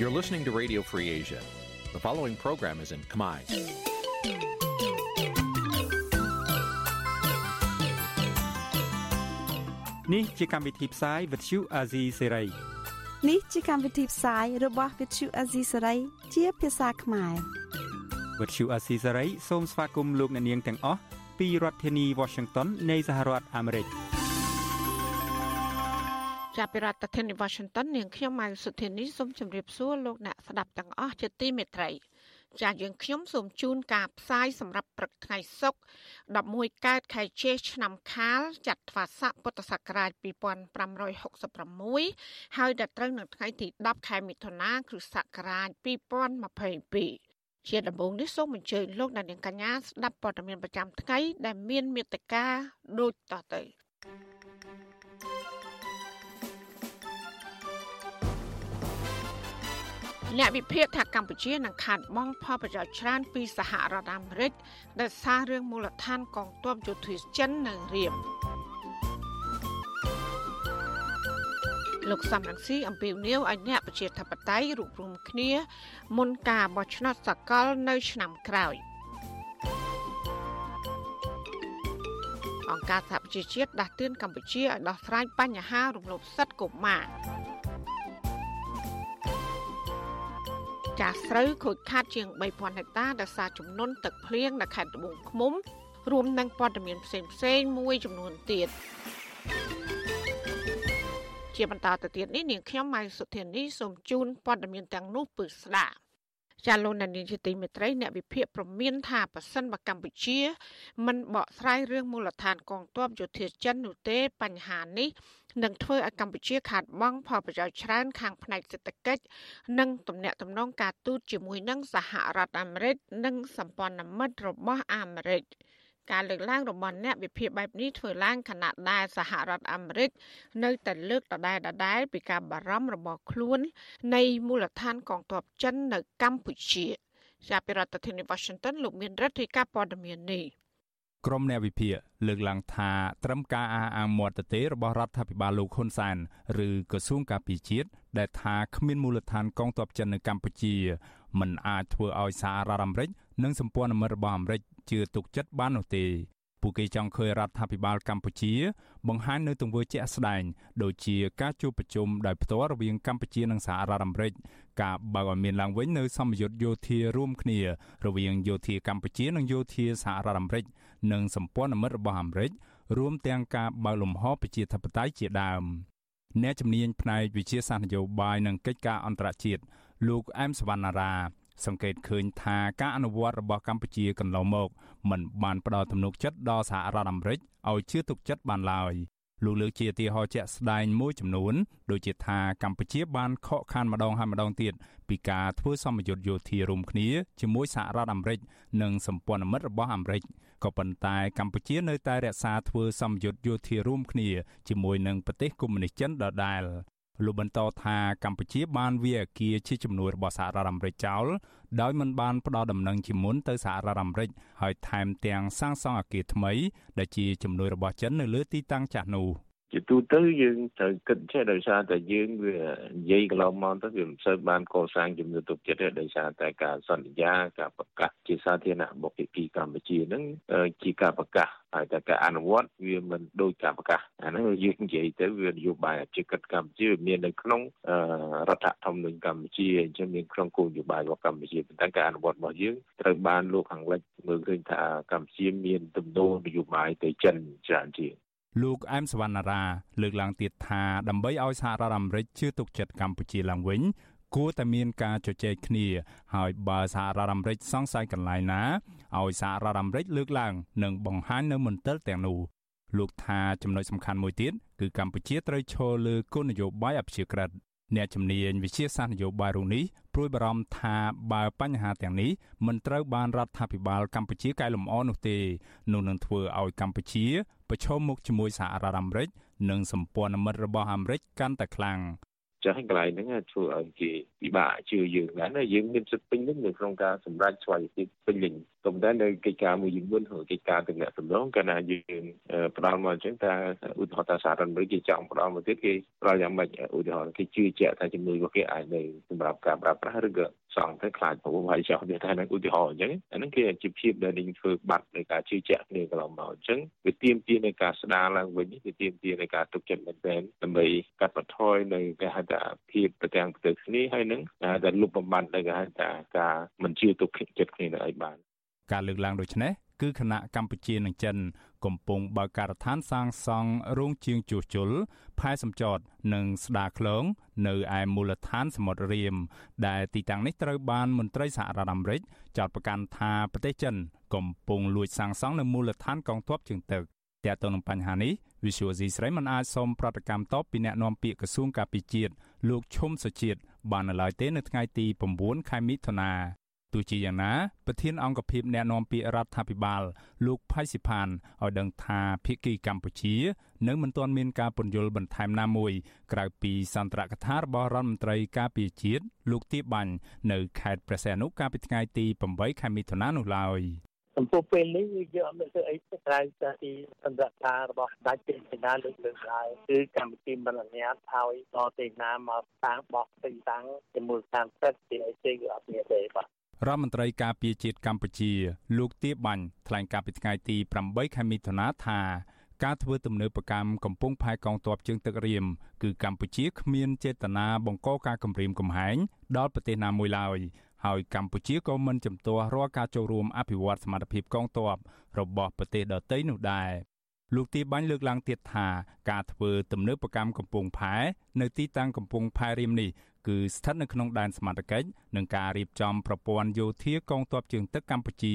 You're listening to Radio Free Asia. The following program is in Khmer. នេះជាកម្មវិធីផ្សាយ Vuthu Azizi Serai នេះជាកម្មវិធីផ្សាយរបស់ Vuthu Azizi Serai ជាភាសាខ្មែរ Vuthu Azizi Serai សូមស្វាគមន៍លោកអ្នកនាងទាំងអស់ពីរដ្ឋធានី Washington នៃសហរដ្ឋអាមេរិក ចាប់ពីរដ្ឋធានី Washington នាងខ្ញុំម៉ៅសុធានីសូមជម្រាបសួរលោកអ្នកស្ដាប់ទាំងអស់ជាទីមេត្រីចាយើងខ្ញុំសូមជូនការផ្សាយសម្រាប់ព្រឹកថ្ងៃសុក្រ11កើតខែជេសឆ្នាំខាលចត្វាស័កពុទ្ធសករាជ2566ហើយដល់ត្រូវនៅថ្ងៃទី10ខែមិថុនាគ្រិស្តសករាជ2022ជាដំបូងនេះសូមអញ្ជើញលោកអ្នកនាងកញ្ញាស្ដាប់ព័ត៌មានប្រចាំថ្ងៃដែលមានមេត្តាដូចតទៅ។ អ្នកវិភាគថាកម្ពុជានឹងខាត់បងផលប្រយោជន៍ច្រើនពីសហរដ្ឋអាមេរិកដែលសាររឿងមូលដ្ឋានកងទ័ពយោធាចិននៅរៀមលោកសំរងស៊ីអំពាវនាវឲ្យអ្នកប្រជាធិបតេយ្យរួបរวมគ្នា មុនការបោះឆ្នោតសកលនៅឆ្នាំក្រោយអង្គការសហប្រជាជាតិដាស់តឿនកម្ពុជាឲ្យដោះស្រាយបញ្ហារំលោភសិទ្ធិកុមារ ចាស់ស្រូវខូចខាតជាង3000ហិកតាដោយសារចំនួនទឹកភ្លៀងនៅខេត្តត្បូងឃ្មុំរួមនឹងព័ត៌មានផ្សេងផ្សេងមួយចំនួនទៀតជាបន្តទៅទៀតនេះនាងខ្ញុំម៉ៃសុធានីសូមជូនព័ត៌មានទាំងនោះពឺស្ដាប់ចាលោកនានីជាទីមេត្រីអ្នកវិភាគប្រមានថាប៉ះសិនបកម្ពុជា មិនបកស្រាយរឿងមូលដ្ឋានកងទ័ពយោធាចិននោះទេបញ្ហានេះ នឹងធ្វើឲ្យកម្ពុជាខាតបង់ផលប្រយោជន៍ច្រើនខាងផ្នែកសេដ្ឋកិច្ចនិងទំនាក់ទំនងការទូតជាមួយនឹងសហរដ្ឋអាមេរិកនិងសម្ព័ន្ធមិត្តរបស់អាមេរិក។ការលើកឡើងរបស់អ្នកវិភាគបែបនេះធ្វើឡើងខណៈដែលសហរដ្ឋអាមេរិកនៅតែលើកដដែលដដែលពីការបារម្ភរបស់ខ្លួន នៃមូលដ្ឋានកងទ័ពចិននៅកម្ពុជាជាពីរដ្ឋធានី Washington លោកមានរដ្ឋាភិការព័ត៌មាននេះ ក្រុមអ្នកវិភាគលើកឡើងថាត្រឹមការអះអាងមាត់ទទេរបស់រដ្ឋាភិបាលលោកហ៊ុនសែនឬក្រសួងការពារជាតិដែលថាគ្មានមូលដ្ឋានកងទ័ពចិននៅកម្ពុជាមិនអាចធ្វើឲ្យសហរដ្ឋអាមេរិកនិងសម្ព័ន្ធមិត្តរបស់អាមេរិកជឿទុកចិត្តបាននោះទេ ពួកគេចង់ឃើញរដ្ឋាភិបាលកម្ពុជា បង្ហាញនៅទង្វើជាក់ស្ដែងដូចជាការជួបប្រជុំដោយផ្ទាល់រវាងកម្ពុជានិងសហរដ្ឋអាមេរិកការបើកឲ្យមានឡើងវិញនៅសម្ពយុទ្ធយោធារួមគ្នា រវាងយោធាកម្ពុជានិងយោធាសហរដ្ឋអាមេរិកនិងសម្ព័ន្ធមិត្តរបស់អាមេរិករួមទាំងការបើកលំហប្រជាធិបតេយ្យជាដើមអ្នកជំនាញផ្នែកវិជាសាស្ត្រនយោបាយនិងកិច្ចការអន្តរជាតិលោកអែមសវណ្ណារា សង្កេតឃើញថាការអនុវត្តរបស់កម្ពុជាកន្លងមកមិនបានផ្ដល់ទំនុកចិត្តដល់សហរដ្ឋអាមេរិកឲ្យជឿទុកចិត្តបានឡើយលោកលើកជាទីហោជាក់ស្ដែងមួយចំនួនដូចជាថាកម្ពុជាបានខកខានម្ដងហើយម្ដងទៀតពីការធ្វើសម្ពយុទ្ធយោធារួមគ្នាជាមួយសហរដ្ឋអាមេរិកនិងសម្ព័ន្ធមិត្តរបស់អាមេរិកក៏ប៉ុន្តែកម្ពុជានៅតែរក្សាធ្វើសម្ពយុទ្ធយោធារួមគ្នាជាមួយនឹងប្រទេសកុម្មុយនីសចិនដដែល លោកបន្តថាកម្ពុជាបានវាអាគារជាជំនួយរបស់សហរដ្ឋអាមេរិកចោលដោយមិនបានផ្ដល់ដំណឹងជាមុនទៅសហរដ្ឋអាមេរិកហើយថែមទាំងសាងសង់អគារថ្មីដែលជាជំនួយរបស់ចិននៅលើទីតាំងចាស់នោះ។ ជាទូទៅយើងត្រូវគិតចេះដោយសារតែយើងវានិយាយកន្លងមកទៅវាមិនសូវបានកសាងជំនឿទុកចិត្តទេដោយសារតែការសន្យាការប្រកាសជាសាធារណៈរបស់ភាគីកម្ពុជាហ្នឹងជាការប្រកាសហើយតែការអនុវត្តវាមិនដូចការប្រកាសអាហ្នឹងយើងនិយាយទៅវានយោបាយជាកិច្ចកម្ពុជាមាននៅក្នុងរដ្ឋធម្មនុញ្ញកម្ពុជាអញ្ចឹងមានក្នុងគោលនយោបាយរបស់កម្ពុជាប៉ុន្តែការអនុវត្តរបស់យើងត្រូវបានលោកខាងលិចមើលឃើញថាកម្ពុជាមានទំនោរនយោបាយទៅចិនច្រើនជាង លោកអែមសវណ្ណារាលើកឡើងទៀតថាដើម្បីឲ្យសហរដ្ឋអាមេរិកជឿទុកចិត្តកម្ពុជាឡើងវិញគួរតែមានការជជែកគ្នា ហើយបើសហរដ្ឋអាមេរិកសង្ស័យកន្លែងណាឲ្យសហរដ្ឋអាមេរិកលើកឡើងនិងបង្ហាញនៅមន្ទិលទាំងនោះលោកថាចំណុចសំខាន់មួយទៀតគឺកម្ពុជាត្រូវឈលលើគោលនយោបាយអព្យាក្រឹត អ្នកជំនាញវិជាសាស្ត្រនយោបាយរូបនេះព្រួយបារម្ភថាបើបញ្ហាទាំងនេះមិនត្រូវបានរដ្ឋាភិបាលកម្ពុជាកែលម្អនោះទេនោះនឹងធ្វើឲ្យកម្ពុជាប្រឈមមុខជាមួយសហរដ្ឋអាមេរិកនិងសម្ព័ន្ធមិត្តរបស់អាមេរិកកាន់តែខ្លាំង ចឹងកន្លែងហ្នឹងធ្វើឲ្យគេពិបាកជឿយើងដែរណាយើងមានសិទ្ធិពេញលេញនៅក្នុងការសម្រេចស្វ័យភាពពេញលេញប៉ុន្តែនៅកិច្ចការមួយយើងមុនឬកិច្ចការទំនាក់ទំនងកាលណាយើងផ្ដល់មកអញ្ចឹងថាឧទាហរណ៍ថាសហរដ្ឋអាមេរិកគេចង់ផ្ដល់មកទៀតគេផ្ដល់យ៉ាងម៉េចឧទាហរណ៍គេជឿជាក់ថាជំនួយរបស់គេអាចនៅសម្រាប់ការប្រើប្រាស់ឬក៏ សងទៅខ្លាចប្រព័ន្ធហើយចោលតែនឹងឧទាហរណ៍អញ្ចឹងអាហ្នឹងគេជាភាពដែលនឹងធ្វើបាត់នៃការជឿជាក់គ្នាកន្លងមកអញ្ចឹងវាទាមទារនៃការស្ដារឡើងវិញវាទាមទារនៃការទុកចិត្តមែនទែនដើម្បីកាត់បន្ថយនៅគេហៅថាភាពប្រទាំងប្រទើគ្នាហើយនឹងដែលលុបបំបាត់នៅគេហៅថាការមិនជឿទុកចិត្តគ្នានៅឲ្យបានការលើកឡើងដូចនេះ គឺគណៈកម្ពុជានិងចិន កំពុងបើកការដ្ឋានសាងសង់រោងជាងជួសជុលផែសម្ចតនិងស្ដារឃ្លោងនៅឯមូលដ្ឋានសមុទ្ររៀមដែលទីតាំងនេះត្រូវបានមន្ត្រីសហរដ្ឋអាមេរិកចោទប្រកាន់ថាប្រទេសចិន កំពុងលួចសាងសង់នៅមូលដ្ឋានកងទ័ពជើងទឹកទាក់ទងនឹងបញ្ហានេះ Visual C ស្រីមិនអាចសូមប្រតិកម្មតបពីអ្នកនាំពាក្យក្រសួងការពារជាតិលោកឈុំសុជាតិបាននៅឡើយទេនៅថ្ងៃទី9ខែមិថុនា ទោះជាយ៉ាងណាប្រធានអង្គភិបអ្នកណែនាំពាក្យរដ្ឋាភិបាលលោកផៃសិផានឲ្យដឹងថាភៀកគីកម្ពុជានៅមិនទាន់មានការពន្យល់បន្ថែមណាមួយក្រៅពីសន្ទរកថារបស់រដ្ឋមន្ត្រីការពារជាតិលោកទៀបបាញ់នៅខេត្តព្រះសីហនុកាលពីថ្ងៃទី8ខែមិថុនានោះឡើយចំពោះពេលនេះយើងអត់មានធ្វើអីក្រៅពីសន្តិការរបស់ដាច់ចេញពីណាលើកលើកហើយគឺកម្ពុជាមិនអនុញ្ញាតឲ្យដល់ទីណាមកតាំងបោះទីតាំងជាមួយតាមសិទ្ធិទីអីទេគឺអត់មានទេបាទ រដ្ឋមន្ត្រីការពារជាតិកម្ពុជា លោកទៀបបាញ់ថ្លែងការពីថ្ងៃទី8ខែមិថុនាថាការធ្វើទំនើបកម្មកំពុងផែកងទ័ពជើងទឹករៀមគឺកម្ពុជាគ្មានចេតនាបង្កការគំរាមកំហែងដល់ប្រទេសណាមួយឡើយហើយកម្ពុជាក៏មិនជំទាស់រាល់ការចូលរួមអភិវឌ្ឍសមត្ថភាពកងទ័ពរបស់ប្រទេសដទៃនោះដែរលោកទីបាញ់លើកឡើងទៀតថាការធ្វើទំនើបកម្មកំពង់ផែនៅទីតាំងកំពង់ផែរៀមនេះ គឺស្ថិតនៅក្នុងដែនសមត្ថកិច្ចនឹងការរៀបចំប្រព័ន្ធយោធាកងទ័ពជើងទឹកកម្ពុជា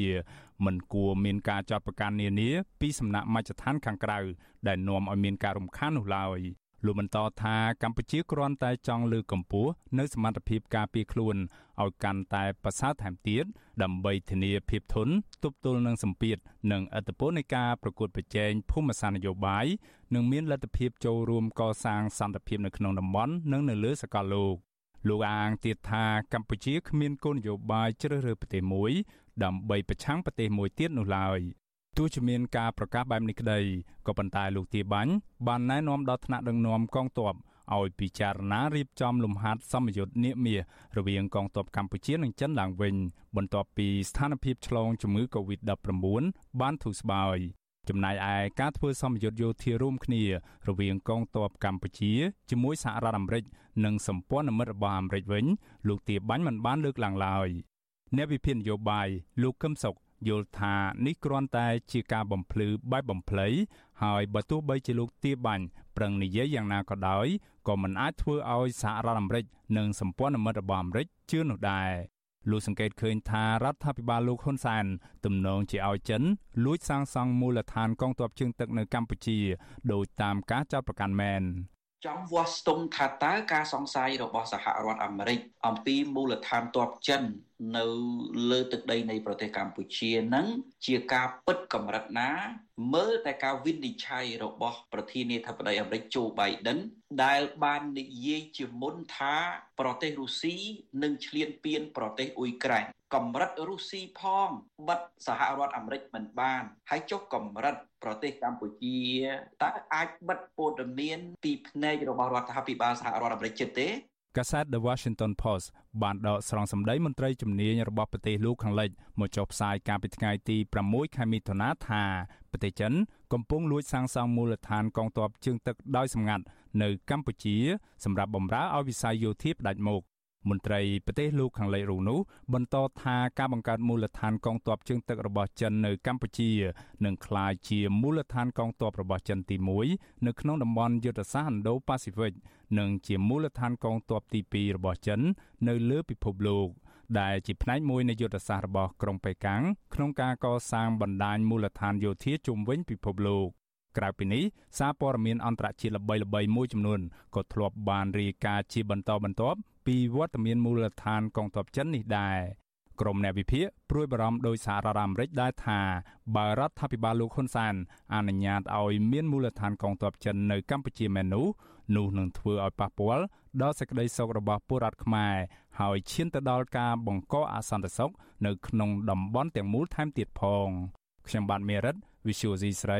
មិនគួរមានការចាត់ប្រកាន់នានាពីសំណាក់មជ្ឈដ្ឋានខាងក្រៅដែលនាំឲ្យមានការរំខាននោះឡើយលោកបន្តថាកម្ពុជាគ្រាន់តែចង់លើកកម្ពស់នៅសមត្ថភាពការពារខ្លួនឲ្យកាន់តែប្រសើរថែមទៀតដើម្បីធានាភាពធន់ទប់ទល់នឹងសម្ពាធនិងឥទ្ធិពលនៃការប្រកួតប្រជែងភូមិសាស្ត្រនយោបាយនិងមានលទ្ធភាពចូលរួមកសាងសន្តិភាពនៅក្នុងតំបន់និងនៅលើសកលលោក លោកអាងទៀតថាកម្ពុជាគ្មានគោលនយោបាយជ្រើសរើសប្រទេសមួយ ដើម្បីប្រឆាំងប្រទេសមួយទៀតនោះឡើយទោះជាមានការប្រកាសបែបនេះក្តីក៏ប៉ុន្តែលោកទាបាញ់បានណែនាំដល់ថ្នាក់ដឹកនាំកងទ័ពឲ្យពិចារណារៀបចំលំហាត់សម្ពយុទ្ធនាមាសរវាងកងទ័ពកម្ពុជានិងចិនឡើងវិញបន្ទាប់ពីស្ថានភាពឆ្លងជំងឺ Covid-19 បានធូរស្បើយ ចំណែកឯការធ្វើសម្ពយុទ្ធយោធារួមគ្នារវាងកងទ័ពកម្ពុជាជាមួយសហរដ្ឋអាមេរិកនិងសម្ព័ន្ធមិត្តរបស់អាមេរិកវិញលោកទាបាញ់មិនបានលើកឡើងឡើយអ្នកវិភាគនយោបាយលោកកឹមសុខយល់ថានេះគ្រាន់តែជាការបំភ្លឺបែបបំភ្លៃហើយបើទោះបីជាលោកទាបាញ់ប្រឹងនិយាយយ៉ាងណាក៏ដោយក៏មិនអាចធ្វើឲ្យសហរដ្ឋអាមេរិកនិងសម្ព័ន្ធមិត្តរបស់អាមេរិកជឿនោះដែរ លោកសង្កេតឃើញថារដ្ឋាភិបាលលោកហ៊ុនសែនទំនងជាឲ្យចិនលួចសាងសង់មូលដ្ឋានកងទ័ពជើងទឹកនៅកម្ពុជាដោយតាមការចោទប្រកាន់មែន ចង់វាស់ស្ទង់ថាតើការសង្ស័យរបស់សហរដ្ឋអាមេរិកអំពីមូលដ្ឋានទ័ពចិននៅលើទឹកដីនៃប្រទេសកម្ពុជានឹងជាការពិតកម្រិតណា មើលតែការវិនិច្ឆ័យរបស់ប្រធានាធិបតីអាមេរិកโจ Biden ដែលបាននិយាយជាមុនថា ប្រទេសរុស្ស៊ីនឹងឈ្លានពានប្រទេសអ៊ុយក្រែន កម្រិតរុស្ស៊ីផងបិទសហរដ្ឋអាមេរិកមិនបាន ហើយចុះកម្រិតប្រទេសកម្ពុជាតើអាចបិទព័ត៌មានពីភ្នែករបស់រដ្ឋាភិបាលសហរដ្ឋអាមេរិកចិត្តទេកាសែត The Washington Post បានដកស្រង់សម្ដីមន្ត្រីជំនាញរបស់ប្រទេសលោកខាងលិចមកចុះផ្សាយកាលពីថ្ងៃទី6ខែមិថុនាថាប្រទេសចិនកំពុងលួចសាងសង់មូលដ្ឋានកងទ័ពជើងទឹកដោយសម្ងាត់នៅកម្ពុជាសម្រាប់បម្រើឲ្យវិស័យយោធាផ្ដាច់មុខ មន្ត្រីប្រទេសលោកខាងលិចរូនោះបន្តថាការបង្កើតមូលដ្ឋានកងទ័ពជើងទឹករបស់ចិននៅកម្ពុជានឹងក្លាយជាមូលដ្ឋានកងទ័ពរបស់ចិនទី1នៅក្នុងតំបន់យុទ្ធសាស្ត្រ Indo-Pacific និងជាមូលដ្ឋានកងទ័ពទី2របស់ចិននៅលើពិភពលោកដែលជាផ្នែកមួយនៃយុទ្ធសាស្ត្ររបស់ក្រុងប៉េកាំងក្នុងការកសាងបណ្ដាញមូលដ្ឋានយោធាជុំវិញពិភពលោក ក្រៅពីនេះសារព័ត៌មានអន្តរជាតិល្បីៗមួយចំនួនក៏ធ្លាប់បានរាយការណ៍ជាបន្តបន្ទាប់ពីវត្តមានមូលដ្ឋានកងទ័ពចិននេះដែរក្រុមអ្នកវិភាគព្រួយបារម្ភដោយសហរដ្ឋអាមេរិកដែរថាបើរដ្ឋាភិបាលលោកហ៊ុនសែនអនុញ្ញាតឲ្យមានមូលដ្ឋានកងទ័ពចិននៅកម្ពុជាមែននោះនោះនឹងធ្វើឲ្យប៉ះពាល់ដល់សេចក្តីសុខរបស់ពលរដ្ឋខ្មែរហើយឈានទៅដល់ការបង្កអសន្តិសុខនៅក្នុងតំបន់ទាំងមូលថែមទៀតផងខ្ញុំបាទមេរិត Visual C ស្រី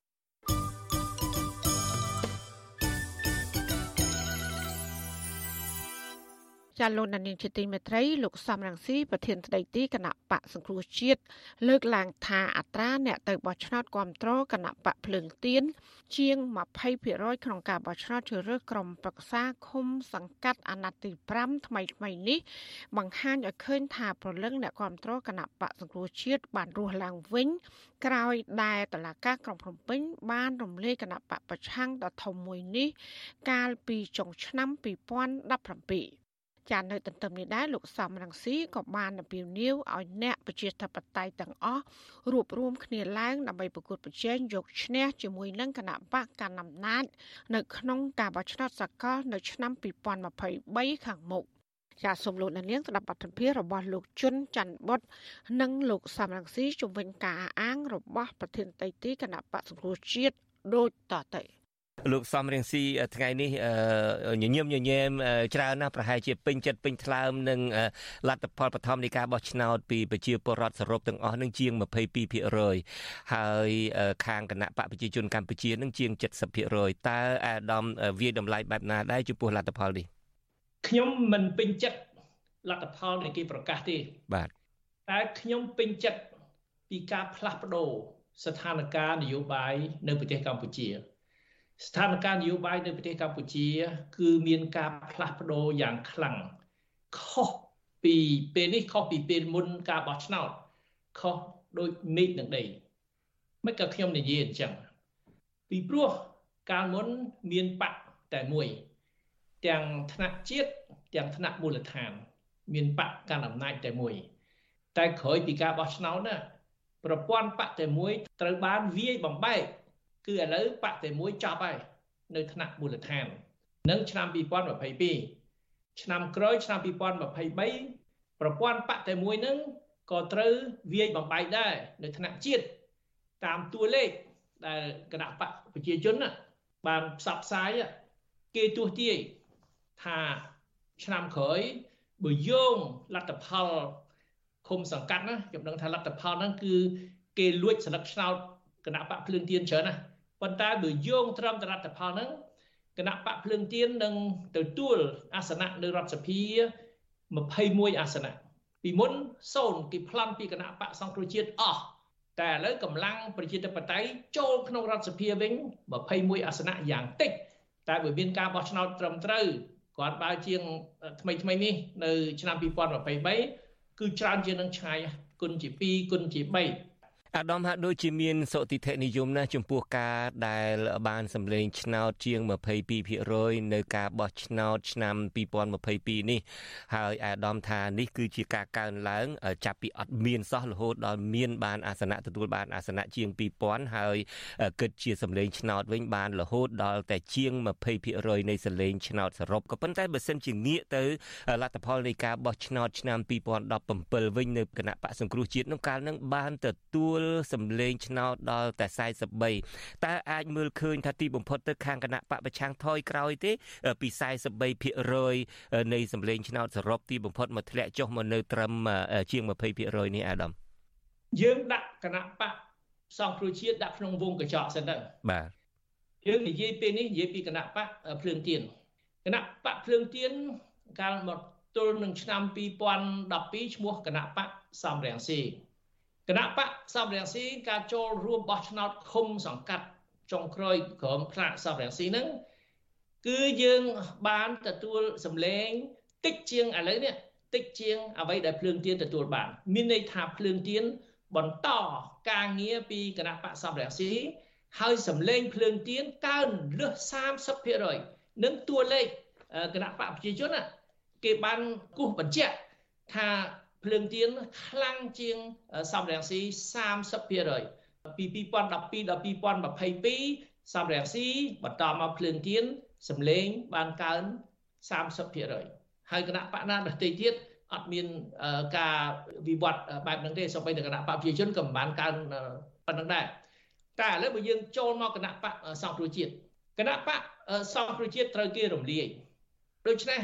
ចាលោកនានីជាទីមេត្រីលោកសំរងស៊ីប្រធានស្ដីទីគណៈបកសង្គ្រោះជាតិលើកឡើងថាអត្រាអ្នកទៅបោះឆ្នោតគ្រប់គ្រងគណៈបកភ្លើងទៀនជាង20%ក្នុងការបោះឆ្នោតជ្រើសរើសក្រុមប្រឹក្សាឃុំសង្កាត់អាណត្តិទី5ថ្មីថ្មីនេះបង្ហាញឲ្យឃើញថាប្រលឹងអ្នកគ្រប់គ្រងគណៈបកសង្គ្រោះជាតិបានរស់ឡើងវិញក្រោយដែលតឡាកាក្រុងភ្នំពេញបានរំលាយគណៈបកប្រឆាំងដ៏ធំមួយនេះ កាលពីចុងឆ្នាំ2017 ចាននៅទន្ទឹមនេះដែរលោកសំរងស៊ីក៏បានអំពាវនាវឲ្យអ្នកប្រជាធិបតេយ្យទាំងអស់រួបរวมគ្នាឡើងដើម្បីប្រកួតប្រជែងយកឈ្នះជាមួយនឹងគណៈបកកណ្ដាលអំណាចនៅក្នុងការបោះឆ្នោតសកលនៅឆ្នាំ2023ខាងមុខចាសសូមលោកនាងស្ដាប់បទសម្ភាសន៍របស់លោកជុនច័ន្ទបុតនិងលោកសំរងស៊ីជំវិញការអាងរបស់ប្រធានតេយ្យទីគណៈបកសង្គ្រោះជាតិដូចតទៅ លោកសំរៀងស៊ីថ្ងៃនេះញញឹមញញែមច្រើនណាស់ប្រហែលជាពេញចិត្តពេញថ្លើមនឹងលទ្ធផលបឋមនៃការបោះឆ្នោតពីប្រជាពលរដ្ឋសរុបទាំងអស់នឹងជាង22%ហើយខាងគណៈបកប្រជាជនកម្ពុជានឹងជាង70%តើអាដាមវាយតម្លៃបែបណាដែរចំពោះលទ្ធផលនេះខ្ញុំមិនពេញចិត្តលទ្ធផលនៃគេប្រកាសទេបាទតែខ្ញុំពេញចិត្តពីការផ្លាស់ប្ដូរស្ថានភាពនយោបាយនៅប្រទេសកម្ពុជា ស្ថានភាពនយោបាយនៅប្រទេសកម្ពុជា គឺមានការផ្លាស់ប្ដូរយ៉ាងខ្លាំងខុសពីពេលនេះខុសពីពេលមុនការបោះឆ្នោតខុសដូចមេឃនឹងដីមិនក៏ខ្ញុំនិយាយអញ្ចឹងពីព្រោះកាលមុនមានបកតែមួយ ទាំងថ្នាក់ជាតិទាំងថ្នាក់មូលដ្ឋាន មានបកកាន់អំណាចតែមួយ តែក្រោយពីការបោះឆ្នោតណាប្រព័ន្ធបកតែមួយត្រូវបានវាយបំបែក គឺឥឡូវបកតែមួយចប់ហើយនៅថ្នាក់មូលដ្ឋាននឹងឆ្នាំ2022ឆ្នាំក្រោយឆ្នាំ2023ប្រព័ន្ធបកតែមួយនឹងក៏ត្រូវវាយបំបែកដែរនៅថ្នាក់ជាតិតាមតួលេខដែលគណៈបកប្រជាជនបានផ្សព្វផ្សាយគេទោះទាយថាឆ្នាំក្រោយបើយោងលទ្ធផលឃុំសង្កាត់ណាខ្ញុំដឹងថាលទ្ធផលហ្នឹងគឺគេលួចស្លឹកឆ្នោតគណៈបកភ្លើងទៀនច្រើនណា ប៉ុន្តែបើយោងត្រឹមតរដ្ឋផលហ្នឹងគណៈបកភ្លើងទៀននឹងទទួលអាសនៈនៅរដ្ឋសភា21អាសនៈពីមុនសូនគេប្លន់ពីគណៈបកសង្គ្រោះជាតិអស់តែឥឡូវកម្លាំងប្រជាធិបតេយ្យចូលក្នុងរដ្ឋសភាវិញ21អាសនៈយ៉ាងតិចតែបើមានការបោះឆ្នោតត្រឹមត្រូវគាត់បើជាងថ្មីថ្មីនេះនៅឆ្នាំ2023គឺច្រើនជាងនឹងឆ្ងាយគុណជា2គុណជា3 អាដាមហាក់ដូចជាមានសុតិធិនិយមណាស់ចំពោះការដែលបានសម្លេងឆ្នោតជាង22%នៅការបោះឆ្នោតឆ្នាំ2022នេះហើយអាដាមថានេះគឺជាការកើនឡើងចាប់ពីអត់មានសោះរហូតដល់មានបានអាសនៈទទួលបានអាសនៈជាង2000ហើយគិតជាសម្លេងឆ្នោតវិញបានរហូតដល់តែជាង20%នៃសម្លេងឆ្នោតសរុបក៏ប៉ុន្តែបើសិនជាងាកទៅលទ្ធផលនៃការបោះឆ្នោតឆ្នាំ2017វិញនៅគណៈបកសង្គ្រោះជាតិនោះកាលនឹងបានទទួលសម្លេងឆ្នោតដល់តែ43តើអាចមើលឃើញថាទីបំផុតទៅខាងគណៈបពប្រឆាំងថយក្រោយទេពី43%នៃសម្លេងឆ្នោតសរុបទីបំផុតមកធ្លាក់ចុះមកនៅត្រឹមជាង20%នេះអាដាមយើងដាក់គណៈបកសង្គ្រោះជាតិដាក់ក្នុងវងកញ្ចក់សិនទៅបាទយើងនិយាយពេលនេះនិយាយពីគណៈបកភ្លើងទៀនគណៈបកភ្លើងទៀនកាលមកទល់នឹងឆ្នាំ2012ឈ្មោះគណៈបកសំរងស៊ី គណៈបកសំរងស៊ីការចូលរួមបោះឆ្នោតឃុំសង្កាត់ចុងក្រោយក្រុមផ្លាកសំរងស៊ីហ្នឹងគឺយើងបានទទួលសម្លេងតិចជាងឥឡូវនេះតិចជាងអ្វីដែលភ្លើងទៀនទទួលបាន មានន័យថាភ្លើងទៀនបន្តការងារពីគណៈបកសំរងស៊ីហើយសម្លេងភ្លើងទៀនកើនលើស30%នឹងតួលេខគណៈបកប្រជាជនគេបានគូសបញ្ជាក់ថា ភ្លើងទៀនខ្លាំងជាងសំរងស៊ី30%ពី2012ដល់2022សំរងស៊ីបន្តមកភ្លើងទៀនសម្លេងបានកើន30%ហើយគណៈបកណាដទៃទៀតអត់មានការវិវត្តបែបហ្នឹងទេសូម្បីតែគណៈបកប្រជាជនក៏មិនបានកើនប៉ុណ្្នឹងដែរតែឥឡូវបើយើងចូលមកគណៈបកសង្គ្រោះជាតិគណៈបកសង្គ្រោះជាតិត្រូវគេរំលាយដូច្នេះ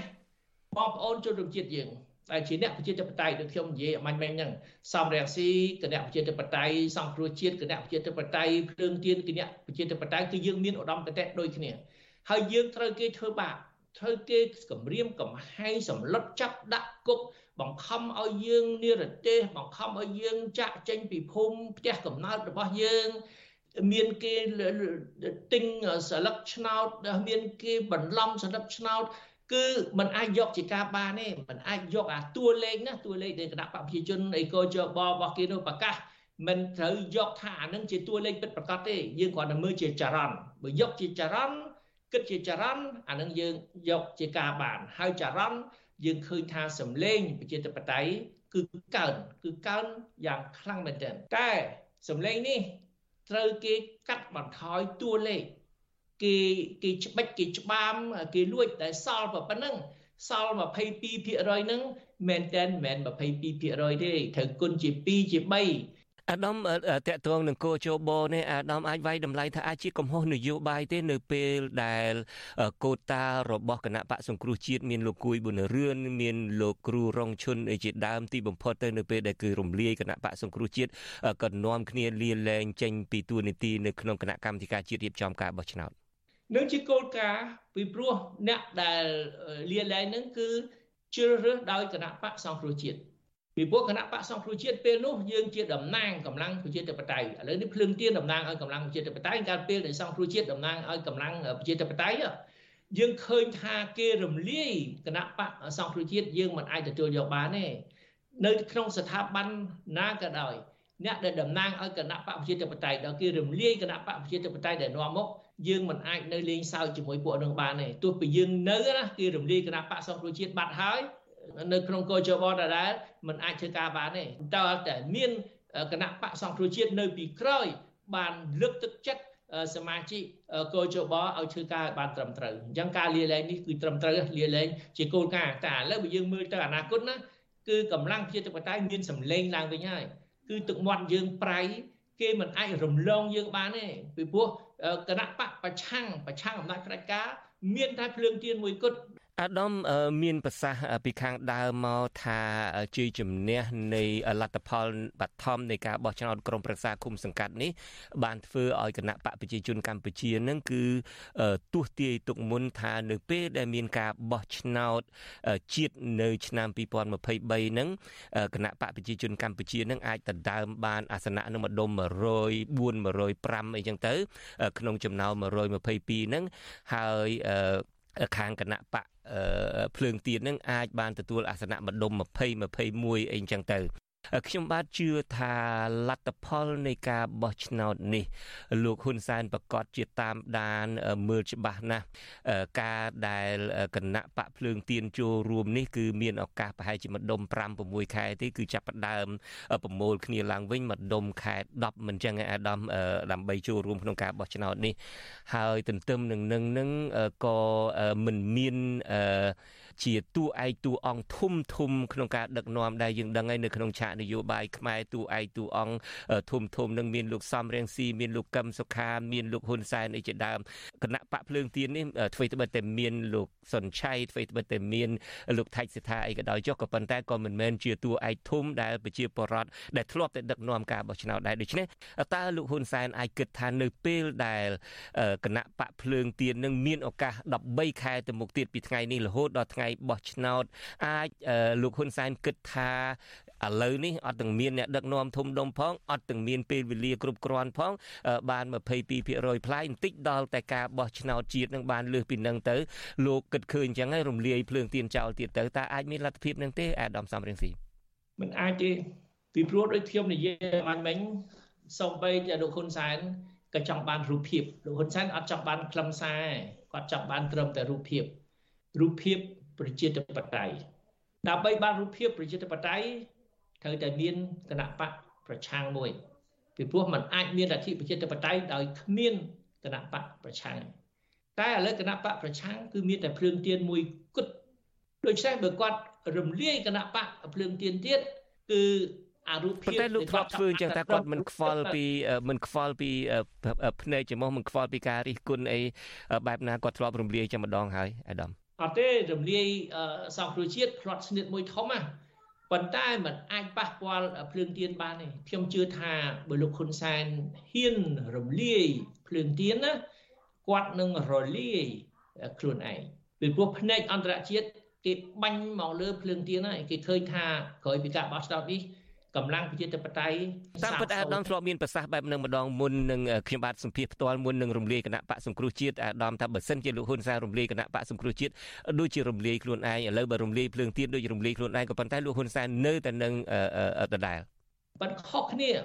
បងប្អូនជនរួមជាតិយើង ដែលជាអ្នកប្រជាធិបតេយ្យដូចខ្ញុំនិយាយអមាញ់មិញហ្នឹងសំរងស៊ីគណៈប្រជាធិបតេយ្យសង្គ្រោះជាតិគណៈប្រជាធិបតេយ្យភ្លើងទៀនគណៈប្រជាធិបតេយ្យគឺយើងមានឧត្តមគតិដូចគ្នាហើយយើងត្រូវគេធ្វើបាបត្រូវគេគម្រាមកំហែងសម្លុតចាប់ដាក់គុកបង្ខំឲ្យយើងនិរទេសបង្ខំឲ្យយើងចាក់ចេញពីភូមិផ្ទះកំណើតរបស់យើងមានគេទិញសន្លឹកឆ្នោត មានគេបន្លំសន្លឹកឆ្នោត គឺมันអាចយកជាការបានទេมันអាចយកអាតួលេខណាតួលេខនៃគណៈបព្វជិជនអីក៏ជបរបស់គេនោះប្រកាសមិនត្រូវយកថាអានឹងជាតួលេខពិតប្រាកដទេយើងគ្រាន់តែមើលជាចរន្តបើយកជាចរន្តគិតជាចរន្តអានឹងយើងយកជាការបានហើយចរន្តយើងឃើញថាសម្លេងប្រជាធិបតេយ្យគឺកើនគឺកើនយ៉ាងខ្លាំងមែនទែនតែសម្លេងនេះត្រូវគេកាត់បន្ថយតួលេខ គេគេច្បិចគេច្បាមគេលួចតែសល់ប៉ុណ្ណឹងសល់22%ហ្នឹងមែនតែនមិនមែន22%ទេត្រូវគុណជា2ជា3អាដាមតកតងនឹងគោជបនេះអាដាមអាចវាយតម្លៃថាអាចជាកំហុសនយោបាយទេនៅពេលដែលកូតារបស់គណៈបកសង្គ្រោះជាតិមានលោកគួយប៊ុនរឿនមានលោកគ្រូរងឈុនជាដើមទីបំផុតទៅនៅពេលដែលគឺរំលាយគណៈបកសង្គ្រោះជាតិក៏នាំគ្នាលាលែងចេញពីទួលនីតិនៅក្នុងគណៈកម្មាធិការជាតិរៀបចំការបោះឆ្នោត នឹងជាគោលការណ៍ពីព្រោះអ្នកដែលលាលែងនឹងគឺជ្រើសរើសដោយគណៈបកសង្គ្រោះជាតិពីព្រោះគណៈបកសង្គ្រោះជាតិពេលនោះយើងជាតំណាងកម្លាំងប្រជាធិបតេយ្យឥឡូវនេះភ្លើងទៀនតំណាងឲ្យកម្លាំងប្រជាធិបតេយ្យកាលពេលដែលសង្គ្រោះជាតិតំណាងឲ្យកម្លាំងប្រជាធិបតេយ្យយើងឃើញថាគេរំលាយគណៈបកសង្គ្រោះជាតិយើងមិនអាចទទួលយកបានទេនៅក្នុងស្ថាប័នណាក៏ដោយអ្នកដែលតំណាងឲ្យគណៈបកប្រជាធិបតេយ្យដល់គេរំលាយគណៈបកប្រជាធិបតេយ្យដែលនាំមក យើងមិនអាចនៅលេងសើចជាមួយពួកនឹងបានទេទោះពីយើងនៅណាគេរំលាយគណៈបកសង្គ្រោះជាតិបាត់ហើយនៅក្នុងកោជបដដែលมันអាចធ្វើការបានទេតើតែមានគណៈបកសង្គ្រោះជាតិនៅពីក្រោយបានលើកទឹកចិត្តសមាជិកកោជបឲ្យធ្វើការបានត្រឹមត្រូវអញ្ចឹងការលាលែងនេះគឺត្រឹមត្រូវលាលែងជាគោលការណ៍តែឥឡូវបើយើងមើលទៅអនាគតណាគឺកម្លាំងប្រជាធិបតេយ្យមានសម្លេងឡើងវិញហើយគឺទឹកមាត់យើងប្រៃគេមិនអាចរំលងយើងបានទេពីព្រោះ គណៈបកប្រឆាំងប្រឆាំងអំណាចផ្ដាច់ការមានតែភ្លើងទៀនមួយគត់ អាដាមមានប្រសាសន៍ពីខាងដើមមកថាជ័យជំនះនៃលទ្ធផលបឋមនៃការបោះឆ្នោតក្រុមប្រឹក្សាគុំសង្កាត់នេះបានធ្វើឲ្យគណៈបកប្រជាជនកម្ពុជានឹងគឺទស្សទាយទុកមុនថានៅពេលដែលមានការបោះឆ្នោតជាតិនៅឆ្នាំ2023នឹងគណៈបកប្រជាជនកម្ពុជានឹងអាចដណ្ដើមបានអាសនៈនឹងម្ដុំ104 105អីចឹងទៅ ក្នុងចំណោម122នឹងហើយខាងគណៈបក ភ្លើងទៀននឹងអាចបានទទួលអាសនៈម្ដុំ20 21អីចឹងទៅ ខ្ញុំបាទជឿថាលទ្ធផលនៃការបោះឆ្នោតនេះ លោកហ៊ុនសែនប្រកាសជាតាមដានមើលច្បាស់ណាស់ការដែលគណៈបកភ្លើងទៀនចូលរួមនេះគឺមានឱកាសប្រហែលជាម្ដុំ5 6ខែទេគឺចាប់ផ្ដើមប្រមូលគ្នាឡើងវិញម្ដុំខែ10មិនចឹងឯអាដាមដើម្បីចូលរួមក្នុងការបោះឆ្នោតនេះហើយទន្ទឹមនឹងនឹងនឹងក៏មិនមានអឺ ជាតួឯកតួអង្គធំធំក្នុងការដឹកនាំដែលយើងដឹងហើយនៅក្នុងឆាកនយោបាយខ្មែរតួឯកតួអង្គធំធំនឹងមានលោកសំរៀងស៊ីមានលោកកឹមសុខាមានលោកហ៊ុនសែនអីជាដើមគណៈបកភ្លើងទៀននេះធ្វើត្បិតតែមានលោកសុនឆៃធ្វើត្បិតតែមានលោកថៃសិដ្ឋាអីក៏ដោយចុះក៏ប៉ុន្តែក៏មិនមែនជាតួឯកធំដែលប្រជាពលរដ្ឋដែលធ្លាប់តែដឹកនាំការបោះឆ្នោតដែរដូច្នេះតើលោកហ៊ុនសែនអាចគិតថានៅពេលដែលគណៈបកភ្លើងទៀននឹងមានឱកាស13ខែទៅមុខទៀតពីថ្ងៃនេះរហូតដល់ថ្ងៃបោះឆ្នោត អាចលោកហ៊ុនសែនគិតថាឥឡូវនេះអត់ទាំងមានអ្នកដឹកនាំធំដុំផងអត់ទាំងមានពេលវេលាគ្រប់គ្រាន់ផង បាន22%ផ្លាយបន្តិចដល់តែការបោះឆ្នោតជាតិនឹងបានលើសពីនឹងទៅលោកគិតឃើញអញ្ចឹងហើយរំលាយភ្លើងទៀនចោលទៀតទៅតើអាចមានលទ្ធភាពនឹងទេអាដាមសំរៀងស៊ីមិនអាចទេពីព្រោះដូចខ្ញុំនិយាយបានមិញសំបីតែលោកហ៊ុនសែនក៏ចង់បានរូបភាពលោកហ៊ុនសែនអត់ចង់បានខ្លឹមសារគាត់ចង់បានត្រឹមតែរូបភាពរូបភាព ប្រជាធិបតេយ្យដើម្បីបានរូបភាពប្រជាធិបតេយ្យត្រូវតែមានគណៈបកប្រឆាំងមួយពីព្រោះมันអាចមានលទ្ធិប្រជាធិបតេយ្យដោយគ្មានគណៈបកប្រឆាំងតែឥឡូវគណៈបកប្រឆាំងគឺមានតែភ្លើងទៀនមួយគត់ដូច្នេះបើគាត់រំលាយគណៈបកភ្លើងទៀនទៀតគឺអារូបភាពប៉ុន្តែលោកធ្លាប់ធ្វើអញ្ចឹងតែគាត់មិនខ្វល់ពីមិនខ្វល់ពីភ្នែកច្រមុះមិនខ្វល់ពីការរិះគន់អីបែបណាគាត់ធ្លាប់រំលាយចាំម្ដងហើយអាដាម អត់ទេរំលាយសង្គ្រោះជាតិផ្្លាត់ស្នៀតមួយធំណាប៉ុន្តែมันអាចប៉ះពាល់ភ្លើងទៀនបានទេខ្ញុំជឿថាបើលោកហ៊ុនសែនហ៊ានរំលាយភ្លើងទៀនណាគាត់នឹងរលាយខ្លួនឯងពីព្រោះភ្នែកអន្តរជាតិគេបាញ់មកលើភ្លើងទៀនហើយគេឃើញថាក្រោយពីការបោះឆ្នោតនេះ កម្លាំងប្រជាធិបតេយ្យតាមពិតអាដាមធ្លាប់មានប្រសាសន៍បែបនឹងម្ដងមុននឹងខ្ញុំបាទសម្ភាសផ្ទាល់មុននឹងរំលាយគណៈបកសង្គ្រោះជាតិអាដាមថាបើសិនជាលោកហ៊ុនសែនរំលាយគណៈបកសង្គ្រោះជាតិដូចជារំលាយខ្លួនឯងឥឡូវបើរំលាយភ្លើងទៀនដូចរំលាយខ្លួនឯងក៏ប៉ុន្តែលោកហ៊ុនសែននៅតែនឹងដដែលប៉ុន្តែខុសគ្នាឥ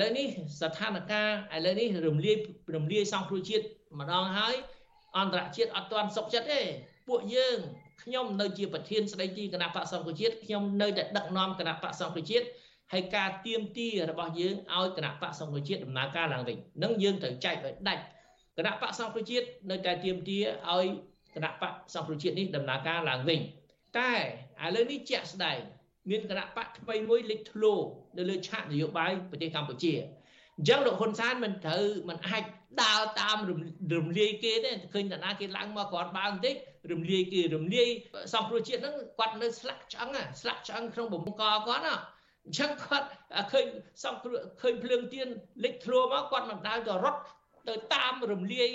ឡូវនេះស្ថានភាពឥឡូវនេះរំលាយរំលាយសង្គ្រោះជាតិម្ដងហើយអន្តរជាតិអត់ទាន់សុខចិត្តទេពួកយើងខ្ញុំនៅជាប្រធានស្ដីទីគណៈបកសង្គ្រោះជាតិខ្ញុំនៅតែដឹកនាំគណៈបកសង្គ្រោះជាតិ ហើយការទៀមទីរបស់យើងឲ្យគណៈបកសង្គ្រោះជាតិដំណើរការឡើងវិញនឹងយើងត្រូវចែកឲ្យដាច់គណៈបកសង្គ្រោះជាតិនៅតែទៀមទីឲ្យគណៈបកសង្គ្រោះជាតិនេះដំណើរការឡើងវិញតែឥឡូវនេះជាក់ស្ដែងមានគណៈបកថ្មីមួយលេចធ្លោនៅលើឆាកនយោបាយប្រទេសកម្ពុជាអញ្ចឹងលោកហ៊ុនសែនមិនត្រូវមិនអាចដើរតាមរំលាយគេទេឃើញតាណាគេឡើងមកគាត់បើបន្តិចរំលាយគេរំលាយសង្គ្រោះជាតិហ្នឹងគាត់នៅស្លាក់ឆ្អឹងស្លាក់ឆ្អឹងក្នុងបំកគាត់ណា អញ្ចឹងគាត់ឃើញសង្គ្រោះឃើញភ្លើងទៀនលេចធ្លោមកគាត់មិនដើរទៅរត់ទៅតាមរំលាយ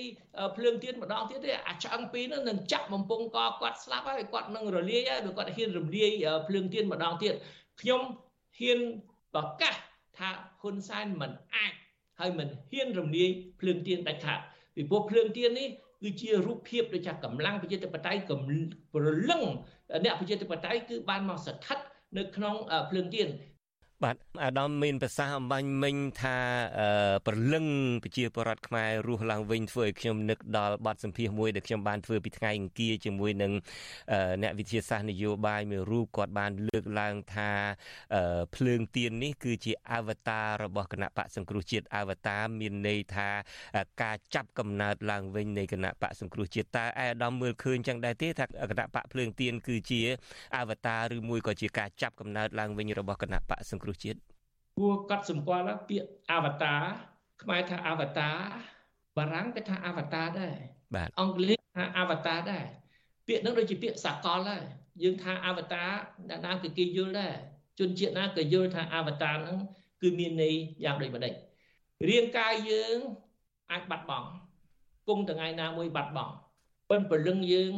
ភ្លើងទៀនម្ដងទៀតទេអាឆ្អឹងពីរនោះនឹងចាក់បំពង់កគាត់ស្លាប់ហើយគាត់នឹងរលាយហើយបើគាត់ហ៊ានរំលាយភ្លើងទៀនម្ដងទៀតខ្ញុំហ៊ានប្រកាសថាហ៊ុនសែនមិនអាចហើយមិនហ៊ានរំលាយភ្លើងទៀនដាច់ខាតពីព្រោះភ្លើងទៀននេះគឺជារូបភាពដូចជាកម្លាំងប្រជាធិបតេយ្យព្រលឹងអ្នកប្រជាធិបតេយ្យគឺបានមកស្ថិតនៅក្នុងភ្លើងទៀន បាទអាដាមមានប្រសាសន៍អំបញ្ញមិញថាប្រលឹងប្រជាពលរដ្ឋខ្មែររស់ឡើងវិញធ្វើឲ្យខ្ញុំនឹកដល់បទសម្ភាសន៍មួយដែលខ្ញុំបានធ្វើពីថ្ងៃអង្គារជាមួយនឹងអ្នកវិទ្យាសាស្ត្រនយោបាយមួយរូបគាត់បានលើកឡើងថាភ្លើងទៀននេះ គឺជាអវតាររបស់គណៈបកសង្គ្រោះជាតិអវតារមានន័យថាការចាប់កំណើតឡើងវិញនៃគណៈបកសង្គ្រោះជាតិតើអាដាមមើលឃើញចឹងដែរទេថាគណៈបកភ្លើងទៀនគឺជាអវតារឬមួយក៏ជាការចាប់កំណើតឡើងវិញរបស់គណៈបកសង្គ្រោះជាតិព្រោះគាត់សម្គាល់ពាក្យអវតារខ្មែរថាអវតារបារាំងគេថាអវតារដែរបាទអង់គ្លេសថាអវតារដែរពាក្យហ្នឹងដូចជាពាក្យសកលដែរយើងថាអវតារអ្នកណាគឺគេយល់ដែរជនជាតិណាក៏យល់ថាអវតារហ្នឹងគឺមានន័យយ៉ាងដូចម្ដេចរាងកាយយើងអាចបាត់បង់គង់ថ្ងៃណាមួយបាត់បង់ប៉ុន្តែព្រលឹងយើង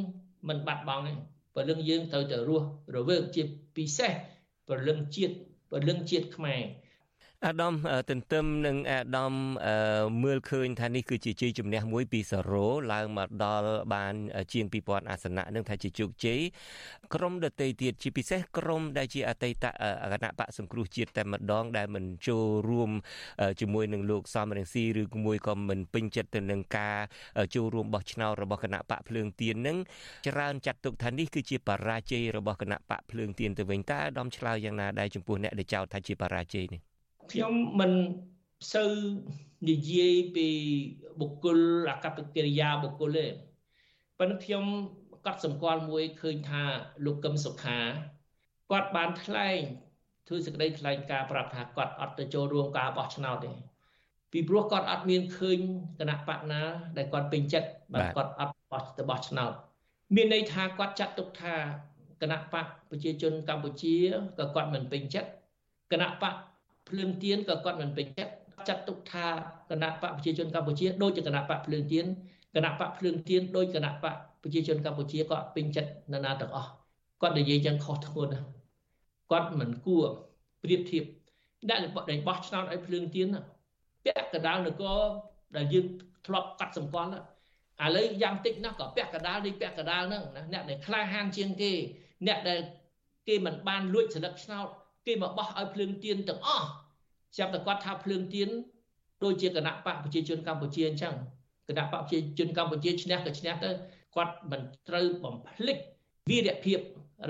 មិនបាត់បង់ទេព្រលឹងយើងត្រូវតែរស់រវើកជាពិសេសព្រលឹងជាតិ ព្រលឹងជាតិខ្មែរ អាដាមទន្ទឹមនឹងអាដាមមើលឃើញថានេះគឺជាជ័យជំនះមួយពី0ឡើងមកដល់បាន ជាង2000អាសនៈនឹងថាជាជោគជ័យក្រុមដតីទៀតជាពិសេសក្រុមដែលជាអតីតគណៈបកសង្គ្រោះជាតិតែម្ដងដែលមិនចូលរួមជាមួយនឹងលោកសំរងស៊ីឬមួយក៏មិនពេញចិត្តទៅនឹងការចូលរួមបោះឆ្នោតរបស់គណៈបកភ្លើងទៀននឹងច្រើនចាត់ទុកថានេះគឺជាបរាជ័យរបស់គណៈបកភ្លើងទៀនទៅវិញតើអាដាមឆ្លើយយ៉ាងណាដែរចំពោះអ្នកដែលចោទថាជាបរាជ័យនេះ ខ្ញុំមិនសូវនិយាយពីបុគ្គលអកប្បកិរិយាបុគ្គលទេប៉ុន្តែខ្ញុំកត់សម្គាល់មួយឃើញថាលោកកឹមសុខាគាត់បានថ្លែងធ្វើសេចក្តីថ្លែងការណ៍ប្រាប់ថាគាត់អត់ទៅចូលរួមការបោះឆ្នោតទេពីព្រោះគាត់អត់មានឃើញគណៈបកណាដែលគាត់ពេញចិត្តបាទគាត់អត់បោះទៅបោះឆ្នោតមានន័យថាគាត់ចាត់ទុកថាគណៈបកប្រជាជនកម្ពុជាក៏គាត់មិនពេញចិត្តគណៈបក ភ្លើងទៀនក៏គាត់មិនពេញចិត្តចាត់ទុកថាគណៈបកប្រជាជនកម្ពុជាដូចជាគណៈបកភ្លើងទៀនគណៈបកភ្លើងទៀនដូចគណៈបកប្រជាជនកម្ពុជាក៏ពេញចិត្តនរណាទាំងអស់គាត់និយាយយ៉ាងខុសធ្ងន់ណាស់គាត់មិនគួរប្រៀបធៀបដាក់ដែលបោះឆ្នោតឲ្យភ្លើងទៀនពាក់កណ្ដាលនគរដែលយើងធ្លាប់កាត់សម្គាល់ឥឡូវយ៉ាងតិចណាស់ក៏ពាក់កណ្ដាលនេះពាក់កណ្ដាលហ្នឹងណាអ្នកដែលក្លាហានជាងគេអ្នកដែលគេមិនបានលួចសិលឹកឆ្នោត គេមកបោះឲ្យភ្លើងទៀនទាំងអស់ចាប់តែគាត់ថាភ្លើងទៀនដូចជាគណៈបកប្រជាជនកម្ពុជាអញ្ចឹងគណៈបកប្រជាជនកម្ពុជាឈ្នះក៏ឈ្នះទៅគាត់មិនត្រូវបំភ្លេចវីរភាព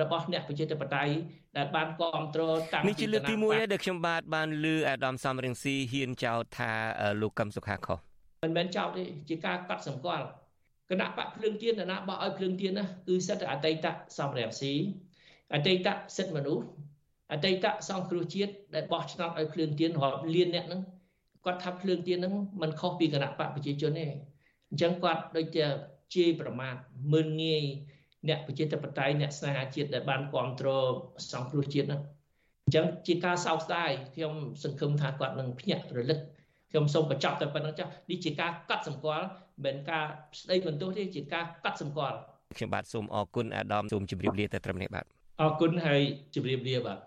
របស់អ្នកប្រជាធិបតេយ្យដែលបានគ្រប់គ្រងតាំងពីនេះជាលើកទី1ហើយដែលខ្ញុំបាទបានលើអាដាមសំរងស៊ីហ៊ានចោទថាលោកកឹមសុខាខុសមិនមែនចោទទេជាការកាត់សម្គាល់គណៈបកភ្លើងទៀនគណៈបកឲ្យភ្លើងទៀនណាគឺសិទ្ធិអតីតសំរងស៊ីអតីតសិទ្ធិមនុស្ស អអតីតសង្គ្រោះជាតិដែលបោះឆ្នោតឲ្យភ្លើងទៀនរាប់លានអ្នកហ្នឹងគាត់ថាភ្លើងទៀនហ្នឹងมันខុសពីគណៈបកប្រជាជនទេអញ្ចឹងគាត់ដូចជាជេរប្រមាថមើលងាយអ្នកប្រជាធិបតេយ្យអ្នកស្នេហាជាតិដែលបានគ្រប់គ្រងសង្គ្រោះជាតិហ្នឹងអញ្ចឹងជាការសោកស្ដាយខ្ញុំសង្ឃឹមថាគាត់នឹងភ្ញាក់រលឹកខ្ញុំសូមបញ្ចប់តែប៉ុណ្្នឹងចាស់នេះជាការកត់សម្គាល់មិនការស្ដីបន្ទោសទេជាការកត់សម្គាល់ខ្ញុំបាទសូមអរគុណអាដាមសូមជម្រាបលាតែត្រឹមនេះបាទអរគុណហើយជម្រាបលាបាទ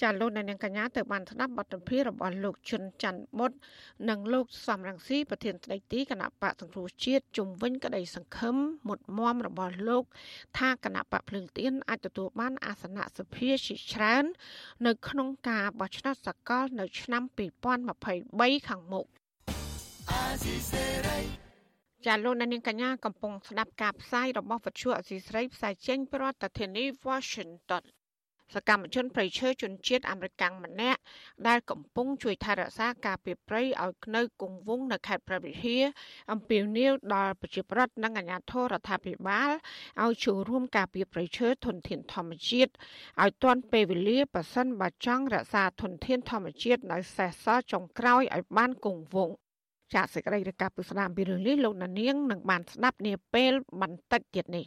ចាលោកនៅនាងកញ្ញាទៅបានស្ដាប់បទសម្ភាសន៍របស់លោកជុនច័ន្ទបុតនិងលោកសំរងស៊ីប្រធានស្ដីទីគណៈបកសង្គ្រោះជាតិជំវិញក្តីសង្ឃឹមមុតមមរបស់លោក ថាគណៈបកភ្លើងទៀនអាចទទួលបានអាសនៈសភាជាច្រើន នៅក្នុងការបោះឆ្នោតសកលនៅឆ្នាំ2023ខាងមុខចាលោកនាងកញ្ញាកំពុងស្ដាប់ការផ្សាយរបស់វិទ្យុអសីស្រីផ្សាយចេញពីរដ្ឋធានី Washington សកម្មជនប្រៃឈើជនជាតិអាមេរិកម្នាក់ដែលកំពុងជួយថែរក្សាការពីប្រៃឲ្យនៅគង់វង្សនៅខេត្តព្រះវិហារអំពាវនាវដល់ប្រជាប្រដ្ឋនិងអាជ្ញាធររដ្ឋាភិបាលឲ្យចូលរួមការពីប្រៃឈើធនធានធម្មជាតិឲ្យទាន់ពេលវេលាប៉ះសិនបើចង់រក្សាធនធានធម្មជាតិនៅសេសសល់ចុងក្រោយឲ្យបានគង់វង្សចាសសេចក្តីរាយការណ៍ពីស្ដាមពីរឿងនេះលោកណានៀងនឹងបានស្ដាប់នាពេលបន្តិចទៀតនេះ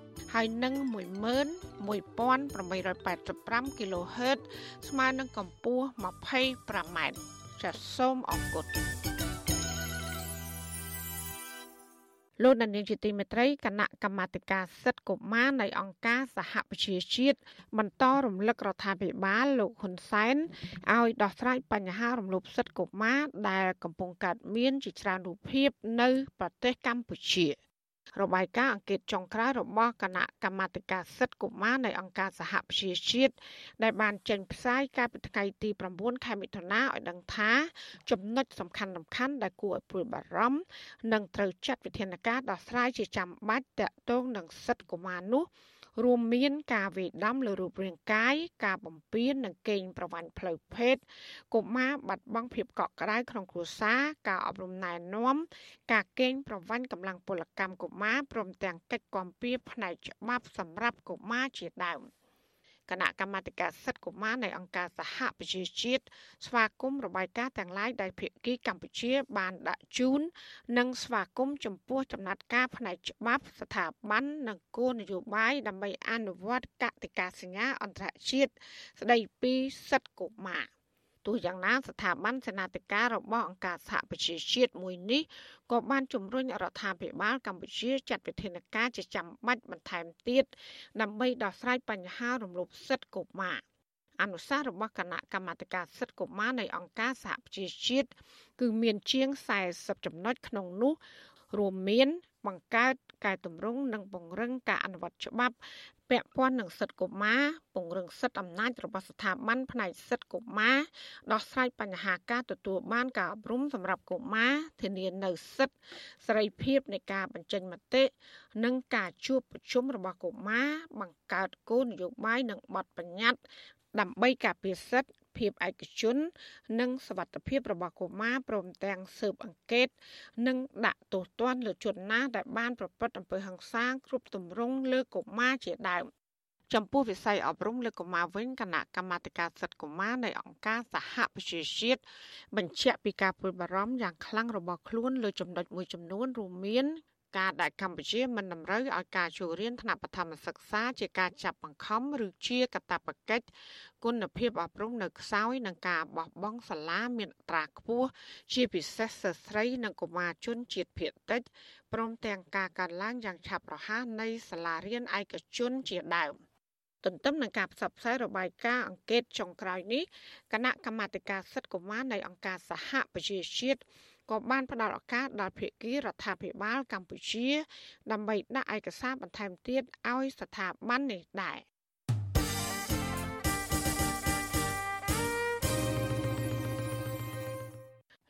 ហើយនឹង11885 kHz ស្មើនឹងកម្ពស់ 25m ចាសសូមអរគុណលោកដានៀងជាទីមេត្រីគណៈកម្មាធិការសិទ្ធិកុមារនៃអង្គការសហប្រជាជាតិបន្តរំលឹករដ្ឋាភិបាលលោកហ៊ុនសែនឲ្យដោះស្រាយបញ្ហារំលោភសិទ្ធិកុមារដែលកំពុងកើតមានជាច្រើនរូបភាពនៅប្រទេសកម្ពុជា។ របាយការណ៍អង្កេតចុងក្រោយរបស់គណៈកម្មាធិការសិទ្ធិកុមារនៃអង្គការសហប្រជាជាតិដែលបានចេញផ្សាយកាលពីថ្ងៃទី9ខែមិថុនាឲ្យដឹងថា ចំណុចសំខាន់សំខាន់ដែលគួរឲ្យព្រួយបារម្ភនិងត្រូវចាត់វិធានការដោះស្រាយជាចាំបាច់តាក់ទងនឹងសិទ្ធិកុមារនោះ រួមមានការវេដំលើរូបរាងកាយការបំពាននិងកេងប្រវ័ញ្ចផ្លូវភេទកុមារបាត់បង់ភាពកក់ក្ដៅក្នុងគ្រួសារការអប់រំណែនាំការកេងប្រវ័ញ្ចកម្លាំងពលកម្មកុមារព្រមទាំងកិច្ចគាំពៀផ្នែកច្បាប់សម្រាប់កុមារជាដើម។ គណៈកម្មាធិការសិទ្ធិកុមារនៃអង្គការសហប្រជាជាតិស្វាគមន៍របាយការណ៍ទាំងឡាយដែលភាគីកម្ពុជា បានដាក់ជូននិងស្វាគមន៍ចំពោះចំណាត់ការផ្នែកច្បាប់ស្ថាប័ននិងគោលនយោបាយដើម្បីអនុវត្តកតិកាសញ្ញាអន្តរជាតិស្តីពីសិទ្ធិកុមារ ទោះយ៉ាងណាស្ថាប័នសេនាធិការរបស់អង្គការសហប្រជាជាតិមួយនេះក៏បានជំរុញរដ្ឋាភិបាលកម្ពុជាចាត់វិធានការជាចាំបាច់បន្ថែមទៀតដើម្បីដោះស្រាយបញ្ហារំលោភសិទ្ធិកុមារអនុសាសន៍របស់គណៈកម្មាធិការសិទ្ធិកុមារនៃអង្គការសហប្រជាជាតិគឺមានជាង40ចំណុចក្នុងនោះរួមមាន បង្កើតកែតម្រង់និងពង្រឹងការអនុវត្តច្បាប់ពាក់ព័ន្ធនឹងសិទ្ធិកុមារពង្រឹងសិទ្ធិអំណាចរបស់ស្ថាប័នផ្នែកសិទ្ធិកុមារដោះស្រាយបញ្ហាការទទួលបានការអប់រំសម្រាប់កុមារធានានូវសិទ្ធិសេរីភាពនៃការបញ្ចេញមតិនិងការជួបប្រជុំរបស់កុមារបង្កើតគោលនយោបាយនិងបទបញ្ញត្តិដើម្បីការពារសិទ្ធិ ភាពឯកជន និងសវត្ថភាពរបស់កុមារព្រមទាំងស៊ើបអង្កេត និងដាក់ទោសទណ្ឌលើជនណាដែលបានប្រព្រឹត្តអំពើហិង្សាគ្រប់ទម្រង់លើកុមារជាដើមចំពោះវិស័យអប់រំលើកុមារវិញគណៈកម្មាធិការសិទ្ធិកុមារនៃអង្គការសហប្រជាជាតិបញ្ជាក់ពីការព្រួយបារម្ភយ៉ាងខ្លាំងរបស់ខ្លួនលើចំណុចមួយចំនួនរួមមាន ការដែលកម្ពុជាមិនតម្រូវឲ្យការចូលរៀនថ្នាក់បឋមសិក្សាជាការចាប់បង្ខំឬជាកាតព្វកិច្ចគុណភាពអប់រំនៅខ្សោយនឹងការបោះបង់សាលាមានអត្រាខ្ពស់ជាពិសេសសិស្សស្រីនិងកុមារជនជាតិភៀតតិចព្រមទាំងការកើនឡើងយ៉ាងឆាប់រហ័សនៃសាលារៀនឯកជនជាដើមទន្ទឹមនឹងការផ្សព្វផ្សាយរបាយការណ៍អង្កេតចុងក្រោយនេះគណៈកម្មាធិការសិទ្ធិកុមារនៃអង្គការសហប្រជាជាតិ ក៏បានផ្ដល់ឱកាសដល់ភាគីរដ្ឋាភិបាលកម្ពុជា ដើម្បីដាក់ឯកសារបន្ថែមទៀតឲ្យស្ថាប័ននេះដែរ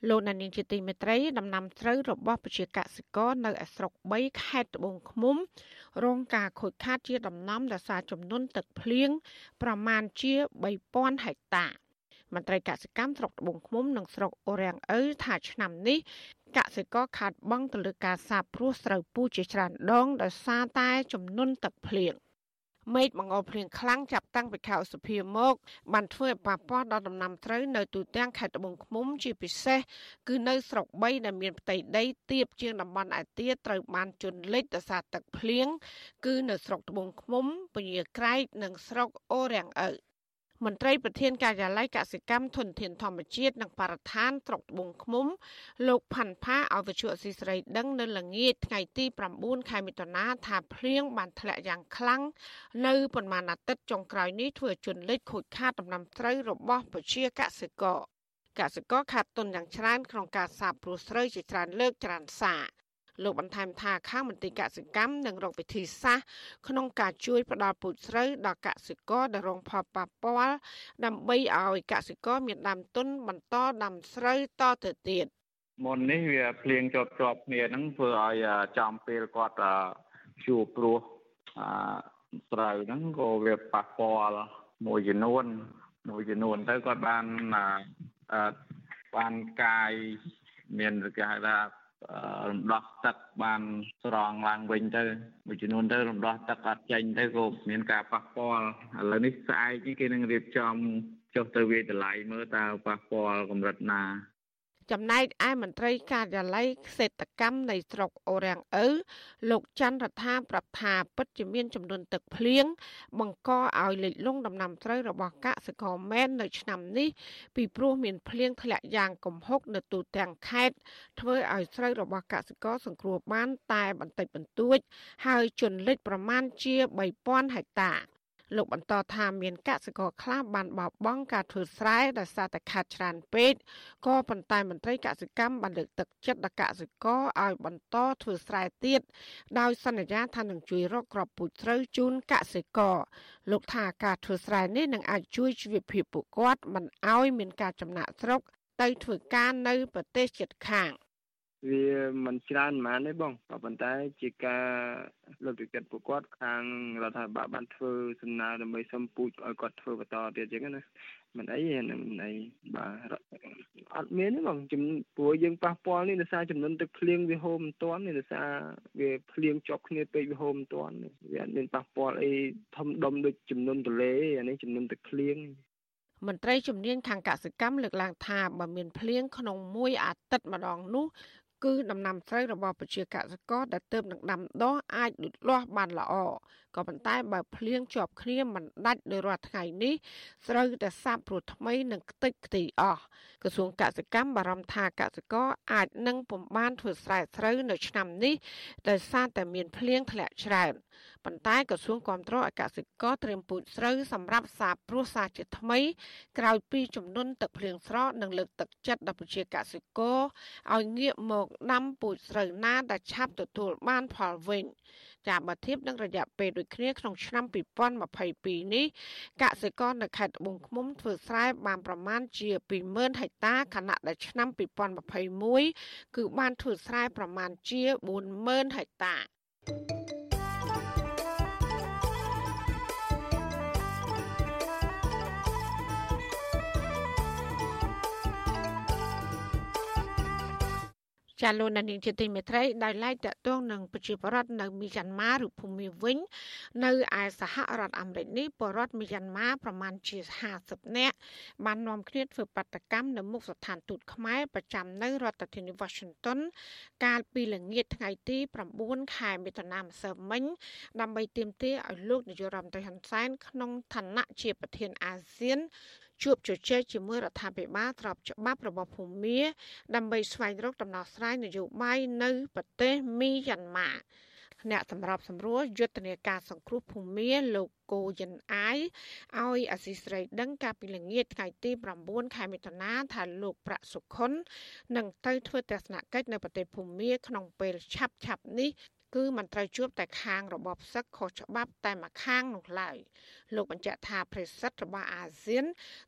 លោកណានីជាទីមេត្រីដំណាំស្រូវរបស់ប្រជាកសិករនៅឯស្រុក3ខេត្តត្បូងឃ្មុំ រងការខូចខាតជាដំណំដោយសារចំនួនទឹកភ្លៀងប្រមាណជា3000ហិកតា មន្ត្រីកសិកម្មស្រុកត្បូងឃ្មុំនិងស្រុកអូរាំងអ៊ូថាឆ្នាំនេះកសិករខាត់បង់ទៅលើការសាបព្រោះស្រូវពូជជាច្រើនដងដោយសារតែចំនួនទឹកភ្លៀងមេឃបង្អុរភ្លៀងខ្លាំងចាប់តាំងពីខែឧសភាមកបានធ្វើឲ្យប៉ះពាល់ដល់ដំណាំស្រូវនៅទូទាំងខេត្តត្បូងឃ្មុំជាពិសេសគឺនៅស្រុក3ដែលមានផ្ទៃដីទាបជាងតំបន់ឯទៀតត្រូវបានជន់លិចដោយសារទឹកភ្លៀងគឺនៅស្រុកត្បូងឃ្មុំពញាក្រែកនិងស្រុកអូរាំងអ៊ូ មន្ត្រីប្រធានការិយាល័យកសិកម្មធនធានធម្មជាតិនិងបរិស្ថានស្រុកត្បូងឃ្មុំ លោកផាន់ផាអវិជ្ជាអសីស្រីដឹងនៅល្ងាចថ្ងៃទី9ខែមិថុនាថាភ្លៀងបានធ្លាក់យ៉ាងខ្លាំងនៅប៉ុន្មានអាទិត្យចុងក្រោយនេះធ្វើជន់លិចខូចខាតដំណាំស្រូវរបស់ប្រជាកសិករកសិករខាត់ទុនយ៉ាងច្រើនក្នុងការសាបព្រោះស្រូវជាច្រើនលើកច្រើនសា លោកបន្ថែមថាខាងមន្ទីរកសិកម្មនឹងរកវិធីសាស្ត្រក្នុងការជួយផ្ដល់ពូជស្រូវដល់កសិករដែលរងផលប៉ះពាល់ដើម្បីឲ្យកសិករមានដើមទុនបន្តដាំស្រូវតទៅទៀតមុននេះវាភ្លៀងជាប់ជាប់គ្នាហ្នឹងធ្វើឲ្យចំពេលគាត់ជួបព្រោះស្រូវហ្នឹងក៏វាប៉ះពាល់មួយចំនួនមួយចំនួនទៅគាត់បានបានកាយមានគេហៅថា រំដោះទឹកបានស្រង់ឡើងវិញទៅមួយចំនួនទៅរំដោះទឹកអត់ចេញទៅក៏មានការប៉ះពាល់ឥឡូវនេះស្អែកនេះគេនឹងរៀបចំចុះទៅវាតម្លៃមើលតើប៉ះពាល់កម្រិតណា ចំណែកឯមន្ត្រីការិយាល័យសេដ្ឋកម្មនៃស្រុកអូរាំងអ៊ូលោកច័ន្ទរដ្ឋាប្រាប់ថាពិតជាមានចំនួនទឹកភ្លៀងបង្កឲ្យលិចលង់ដំណាំស្រូវរបស់កសិករមែននៅឆ្នាំនេះពីព្រោះមានភ្លៀងធ្លាក់យ៉ាងគំហុកនៅទូទាំងខេត្តធ្វើឲ្យស្រូវរបស់កសិករសង្គ្រោះបានតែបន្តិចបន្តួច ហើយជន់លិចប្រមាណជា3000ហិកតា លោកបន្តថាមានកសិករខ្លះបានបោះបង់ការធ្វើស្រែដោយសារតែខាតច្រើនពេកក៏ប៉ុន្តែមន្ត្រីកសិកម្មបានលើកទឹកចិត្តដល់កសិករឲ្យបន្តធ្វើស្រែទៀតដោយសន្យាថានឹងជួយរកគ្រាប់ពូជស្រូវជូនកសិករលោកថាការធ្វើស្រែនេះនឹងអាចជួយជីវភាពពួកគាត់មិនឲ្យមានការចំណាក់ស្រុកទៅធ្វើការនៅប្រទេសជិតខាង វាមិនច្រើនប៉ុន្មានទេបងក៏ប៉ុន្តែជាការលើកទឹកចិត្តពួកគាត់ខាងរដ្ឋាភិបាលបានធ្វើសំណើដើម្បីសុំពូជឲ្យគាត់ធ្វើបន្តទៀតអញ្ចឹងណាមិនអីមិនអីបាទអត់មានទេបងជំព្រោះយើងប៉ះពាល់នេះដោយសារចំនួនទឹកភ្លៀងវាហូរមិនទាន់នេះដោយសារវាភ្លៀងជាប់គ្នាពេកវាហូរមិនទាន់វាអត់មានប៉ះពាល់អីធំដុំដូចចំនួនទលេអានេះចំនួនទឹកភ្លៀងមន្ត្រីជំនាញខាងកសិកម្មលើកឡើងថាបើមានភ្លៀងក្នុងមួយអាទិត្យម្ដងនោះ គឺដំណាំស្រូវរបស់ប្រជាកសិករដែលទើបនឹងដាំដុះអាចលូតលាស់បានល្អ ក៏ប៉ុន្តែបើភ្លៀងជាប់គ្នាមិនដាច់ដោយរាល់ថ្ងៃនេះស្រូវតែសាបព្រោះថ្មីនឹងខ្ទេចខ្ទីអស់ក្រសួងកសិកម្មបារម្ភថាកសិករអាចនឹងពំបានធ្វើស្រែស្រូវនៅឆ្នាំនេះដោយសារតែមានភ្លៀងធ្លាក់ច្រើនប៉ុន្តែក្រសួងគាំទ្រឲ្យកសិករត្រៀមពូជស្រូវសម្រាប់សាបព្រោះសាជាថ្មី ក្រោយពីចំនួនទឹកភ្លៀងស្រកនិងលើកទឹកចិត្តដល់ប្រជាកសិករឲ្យងាកមកដាំពូជស្រូវណាដែលឆាប់ទទួលបានផលវិញ ចាបើធៀបនឹងរយៈពេលដូចគ្នាក្នុងឆ្នាំ2022នេះកសិករនៅខេត្តត្បូងឃ្មុំធ្វើស្រែបានប្រមាណជា20000ហិកតាខណៈដែលឆ្នាំ2021គឺបានធ្វើស្រែប្រមាណជា40000ហិកតា ចាលោកនានីជាទីមេត្រីដោយឡែកតកតងនឹងប្រជាពលរដ្ឋនៅមីយ៉ាន់ម៉ាឬភូមាវិញ នៅឯសហរដ្ឋអាមេរិកនេះពលរដ្ឋមីយ៉ាន់ម៉ាប្រមាណជា50នាក់បាននាំគ្នាធ្វើបាតកម្មនៅមុខស្ថានទូតខ្មែរប្រចាំនៅរដ្ឋធានី Washington កាលពីល្ងាចថ្ងៃទី9ខែមិថុនាម្សិលមិញ ដើម្បីទាមទារឲ្យលោកនាយករដ្ឋមន្ត្រីហ៊ុនសែនក្នុងឋានៈជាប្រធានអាស៊ាន ជួបជជែកជាមួយរដ្ឋាភិបាលស្របច្បាប់របស់ភូមាដើម្បីស្វែងរកដំណោះស្រាយនយោបាយនៅប្រទេសមីយ៉ាន់ម៉ាអ្នកសម្របសម្រួលយុទ្ធនាការសង្គ្រោះភូមាលោកកូយិនអាយឲ្យអសីស្រីដឹងកាលពីល្ងាចថ្ងៃទី9ខែមិថុនាថាលោកប្រាក់សុខុននឹងទៅធ្វើទស្សនកិច្ចនៅប្រទេសភូមាក្នុងពេលឆាប់ឆាប់នេះ គឺមិនត្រូវជួបតែខាងរបបសឹកខុសច្បាប់តែមួយខាងនោះឡើយលោកបញ្ជាក់ថាប្រេសិតរបស់អាស៊ាន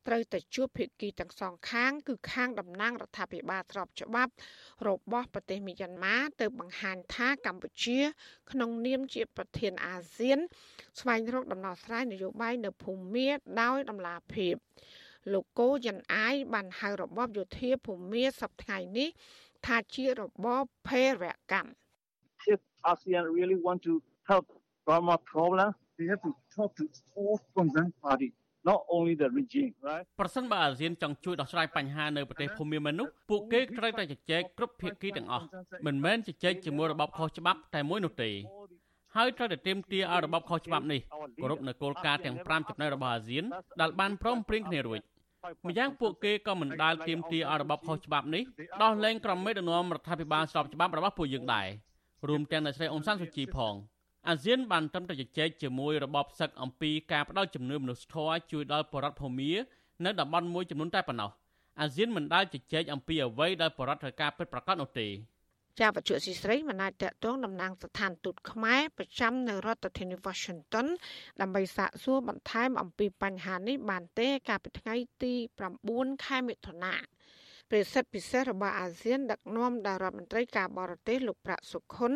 ត្រូវតែជួបភាគីទាំងសងខាង គឺខាងតំណាងរដ្ឋាភិបាលស្របច្បាប់ របស់ប្រទេសមីយ៉ាន់ម៉ាទៅបង្ហាញថាកម្ពុជា ក្នុងនាមជាប្រធានអាស៊ាន ស្វែងរកដំណោះស្រាយនយោបាយនៅភូមាដោយដំណាភាពលោកកូយ៉ាន់អាយបានហៅរបបយោធាភូមាសប្តាហ៍នេះថាជារបបភេរវកម្ម if ASEAN really want to help Burma problem, they have to talk to all concerned parties. not only the regime right ប្រសិនបើអាស៊ានចង់ជួយដោះស្រាយបញ្ហានៅប្រទេសភូមាមាននោះពួកគេត្រូវតែជជែកគ្រប់ភាគីទាំងអស់មិនមែនជជែកជាមួយរបបខុសច្បាប់តែមួយនោះទេហើយត្រូវតែទាមទារឲ្យរបបខុសច្បាប់នេះគោរពនៅគោលការណ៍ទាំង5ចំណុចរបស់អាស៊ានដែលបានព្រមព្រៀងគ្នារួចម្យ៉ាងពួកគេក៏មិនដាល់ទាមទារឲ្យរបបខុសច្បាប់នេះដោះលែងក្រុមមេដឹកនាំរដ្ឋាភិបាលស្របច្បាប់របស់ពួកយើងដែរ រួមទាំងអ្នកស្រីអ៊ុនសានស៊ូជីផងអាស៊ានបានត្រឹមតែជជែកជាមួយរបបសឹកអំពីការផ្ដល់ជំនឿមនុស្សធម៌ជួយដល់បរដ្ឋភូមានៅតំបន់មួយចំនួនតែប៉ុណ្ណោះអាស៊ានមិនដែលជជែកអំពីអ្វីដែលបរដ្ឋត្រូវការពិតប្រាកដនោះទេជាបច្ចុប្បន្នស៊ីស្រីមិនអាចតតងតំណាងស្ថានទូតខ្មែរប្រចាំនៅរដ្ឋធានី Washington ដើម្បីសាកសួរបន្ថែមអំពីបញ្ហានេះបានទេកាលពីថ្ងៃទី9ខែមិថុនា ព្រះសិទ្ធពិសេសរបស់អាស៊ានដឹកនាំដោយរដ្ឋមន្ត្រីការបរទេសលោកប្រាក់សុខុន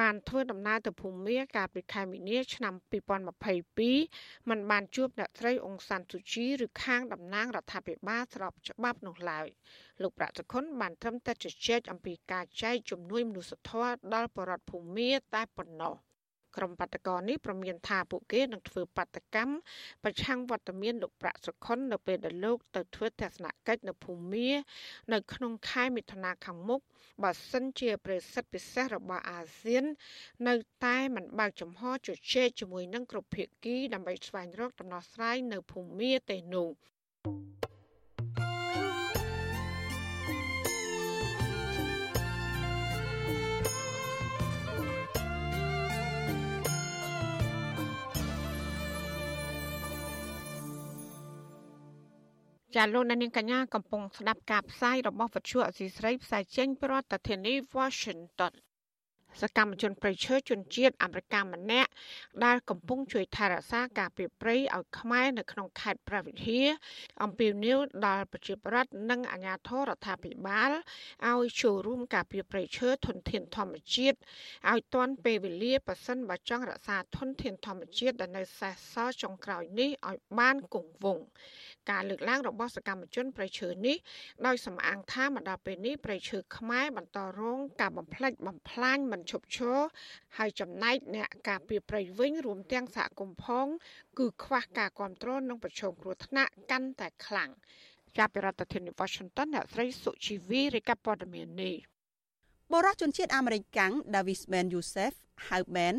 បានធ្វើដំណើរទៅភូមាកាលពីខែមីនាឆ្នាំ2022มันបានជួបអ្នកស្រីអង្សានស៊ូជីឬខាងតំណាងរដ្ឋាភិបាលស្របច្បាប់នោះឡើយលោកប្រាក់សុខុនបានត្រឹមតែជជែកអំពីការចែកជំនួយមនុស្សធម៌ដល់ប្រជាពលរដ្ឋភូមាតែប៉ុណ្ណោះ ក្រុមបាតកោនេះប្រមានថាពួកគេនឹងធ្វើបាតកម្មប្រឆាំងវត្តមានលោកប្រាក់សុខុននៅពេលដែលលោកទៅធ្វើទស្សនកិច្ចនៅភូមានៅក្នុងខែមិថុនាខាងមុខបើសិនជាប្រេសិតពិសេសរបស់អាស៊ាន នៅតែមិនបើកចំហជជែកជាមួយនឹងគ្រប់ភាគីដើម្បីស្វែងរកដំណោះស្រាយនៅភូមាទេនោះ thank you ចាលោកនាងកញ្ញាកំពុងស្ដាប់ការផ្សាយរបស់វិទ្យុអសីស្រីផ្សាយចេញពីរដ្ឋធានី Washington សកម្មជនប្រៃឈើជនជាតិអាមេរិកម្នាក់ដែលកំពុងជួយថែរក្សាការពីព្រៃឲ្យខ្មែរនៅក្នុងខេត្តព្រះវិហារអំពីនីវដល់ប្រជាប្រដ្ឋនិងអាជ្ញាធររដ្ឋាភិបាលឲ្យចូលរួមការពីព្រៃឈើធនធានធម្មជាតិឲ្យទាន់ពេលវេលាប៉ះសិនបើចង់រក្សាធនធានធម្មជាតិដែលនៅសេសសល់ចុងក្រោយនេះឲ្យបានគង់វង្ស ការលើកឡើងរបស់សកម្មជនប្រៃឈើនេះដោយសំអាងថាមកដល់ពេលនេះប្រៃឈើខ្មែរបន្តរងការបំផ្លិចបំផ្លាញមិនឈប់ឈរហើយចំណែកអ្នកការពារប្រៃវិញរួមទាំងសហគមន៍ផង គឺខ្វះការគ្រប់គ្រងនិងប្រឈមគ្រោះថ្នាក់កាន់តែខ្លាំងចាប់ពីរដ្ឋធានី Washington អ្នកស្រីសុជីវីរាយការណ៍ព័ត៌មាននេះបរិសុជនជាតិអាមេរិកកាំង Davis Ben Youssef ហៅ Ben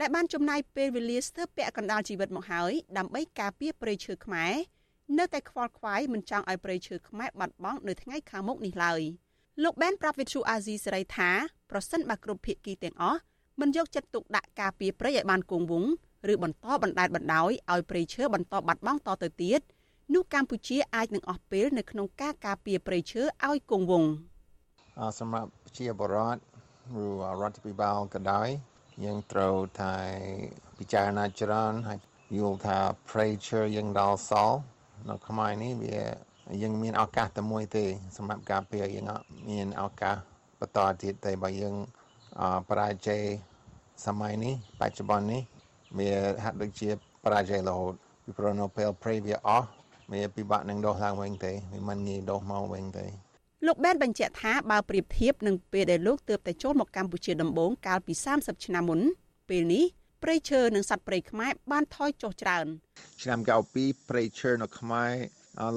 ដែលបានចំណាយពេលវេលាស្ទើរពាក់កណ្ដាលជីវិតមកហើយដើម្បីការពារព្រៃឈើខ្មែរ នៅតែខ្វល់ខ្វាយមិនចង់ឲ្យព្រៃឈើខ្មែរបាត់បង់នៅថ្ងៃខាងមុខនេះឡើយលោកបែនប្រាប់វិទ្យុអាស៊ីសេរីថាប្រសិនបើគ្រប់ភាគីទាំងអស់មិនយកចិត្តទុកដាក់ការពារព្រៃឲ្យបានគង់វង្សឬបន្តបណ្តែតបណ្តោយឲ្យព្រៃឈើបន្តបាត់បង់តទៅទៀតនោះកម្ពុជាអាចនឹងអស់ពេលនៅក្នុងការការពារព្រៃឈើឲ្យគង់វង្សសម្រាប់ជាបរដ្ឋឬរដ្ឋាភិបាលក៏ដោយយើងត្រូវតែពិចារណាច្រើនហើយយល់ថាព្រៃឈើយើងដល់សល់ នៅខ្មែរនេះវាយើងមានឱកាសតែមួយទេសម្រាប់ការពារយើងមានឱកាសបន្តទៀតតែបើយើងបរាជ័យសម័យនេះបច្ចុប្បន្ននេះវាហាក់ដូចជាបរាជ័យរហូតពីព្រោះនៅពេលព្រៃវាអស់វាពិបាកនឹងដោះឡើងវិញទេវាមិនងាយដោះមកវិញទេលោកបែនបញ្ជាក់ថាបើប្រៀបធៀបនឹងពេលដែលលោកទើបតែចូលមកកម្ពុជាដំបូងកាលពី30ឆ្នាំមុនពេលនេះ ព្រៃឈើនិងសត្វព្រៃខ្មែរបានថយចុះច្រើនឆ្នាំ92ព្រៃឈើនៅខ្មែរ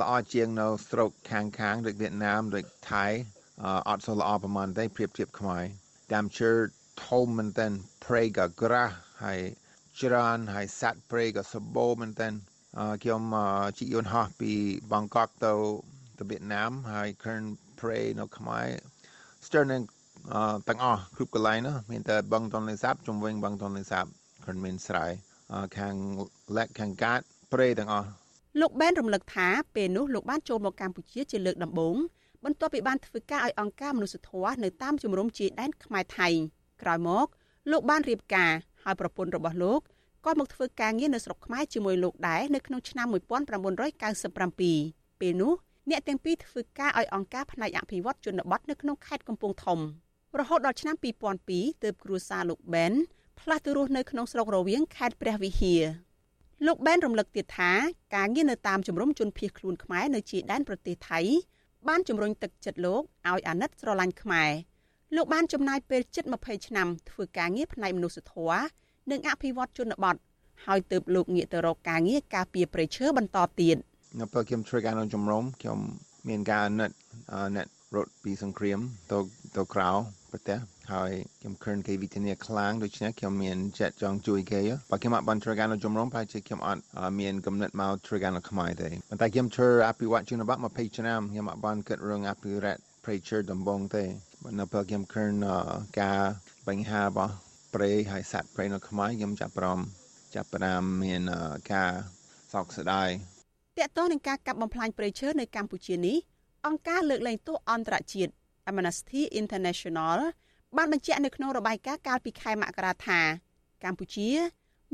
ល្អជាងនៅស្រុកខាងខាងដូចវៀតណាមដូចថៃអត់សូវល្អប្រហែលទេប្រៀបធៀបខ្មែរតាមឈើធំមែនទែនព្រៃក៏ក្រាស់ហើយច្រើនហើយសត្វព្រៃក៏សម្បូរមែនទែនខ្ញុំជិះយន្តហោះពីបង់កកទៅទៅវៀតណាមហើយឃើញព្រៃនៅខ្មែរស្ទើរនឹងទាំងអស់គ្រប់កន្លែងណាមានតែបឹងទន្លេសាបជំវិញបឹងទន្លេសាប គ្រាន់មានស្រែខាងលក្ខខាងកាតព្រៃទាំងអស់លោកបែនរំលឹកថាពេលនោះលោកបានចូលមកកម្ពុជាជាលើកដំបូងបន្ទាប់ពីបានធ្វើការឲ្យអង្គការមនុស្សធម៌នៅតាមជំរំជាដែនខ្មែរថៃក្រោយមកលោកបានរៀបការហើយប្រពន្ធរបស់លោកក៏មកធ្វើការងារនៅស្រុកខ្មែរជាមួយលោកដែរនៅក្នុងឆ្នាំ1997ពេលនោះអ្នកទាំងពីរធ្វើការឲ្យអង្គការផ្នែកអភិវឌ្ឍជនបទនៅក្នុងខេត្តកំពង់ធំរហូតដល់ឆ្នាំ2002ទើបគ្រួសារលោកបែន ផ្លាស់ទៅរស់នៅក្នុងស្រុករវៀងខេត្តព្រះវិហារលោកបែនរំលឹកទៀតថាការងារនៅតាមជំរំជនភៀសខ្លួនខ្មែរនៅជាដែនប្រទេសថៃបានជំរុញទឹកចិត្តលោកឲ្យអាណិតស្រឡាញ់ខ្មែរលោកបានចំណាយពេលជិត20ឆ្នាំធ្វើការងារផ្នែកមនុស្សធម៌និងអភិវឌ្ឍជនបទហើយទើបលោកងាកទៅរកការងារការពារព្រៃឈើបន្តទៀតនៅពេលខ្ញុំធ្វើការនៅជំរំខ្ញុំមានការអាណិតអ្នករត់ពីសង្គ្រាមទៅទៅក្រៅប្រទេស ហើយខ្ញុំឃើញគេវិធានខ្លាំងដូច្នេះខ្ញុំមានចិត្តចង់ជួយគេបើខ្ញុំអត់បានធ្វើការនៅជំរំប្រហែលជាខ្ញុំអត់មានកំណត់មកធ្វើការនៅខ្មែរទេប៉ុន្តែខ្ញុំធ្វើអភិវឌ្ឍជនបទ20ឆ្នាំខ្ញុំអត់បានគិតរឿងអភិរក្ស preacher ដំបងទេនៅពេលខ្ញុំឃើញការបញ្ហារបស់ព្រៃហើយសត្វព្រៃនៅខ្មែរខ្ញុំចាប់ព្រមចាប់ផ្ដើមមានការសោកស្ដាយតកតងនឹងការកាប់បំផ្លាញព្រៃឈើនៅកម្ពុជានេះអង្គការលើកលែងទោសអន្តរជាតិ Amnesty International បានបញ្ជាក់នៅក្នុងរបាយការណ៍កាលពីខែមករាថា កម្ពុជា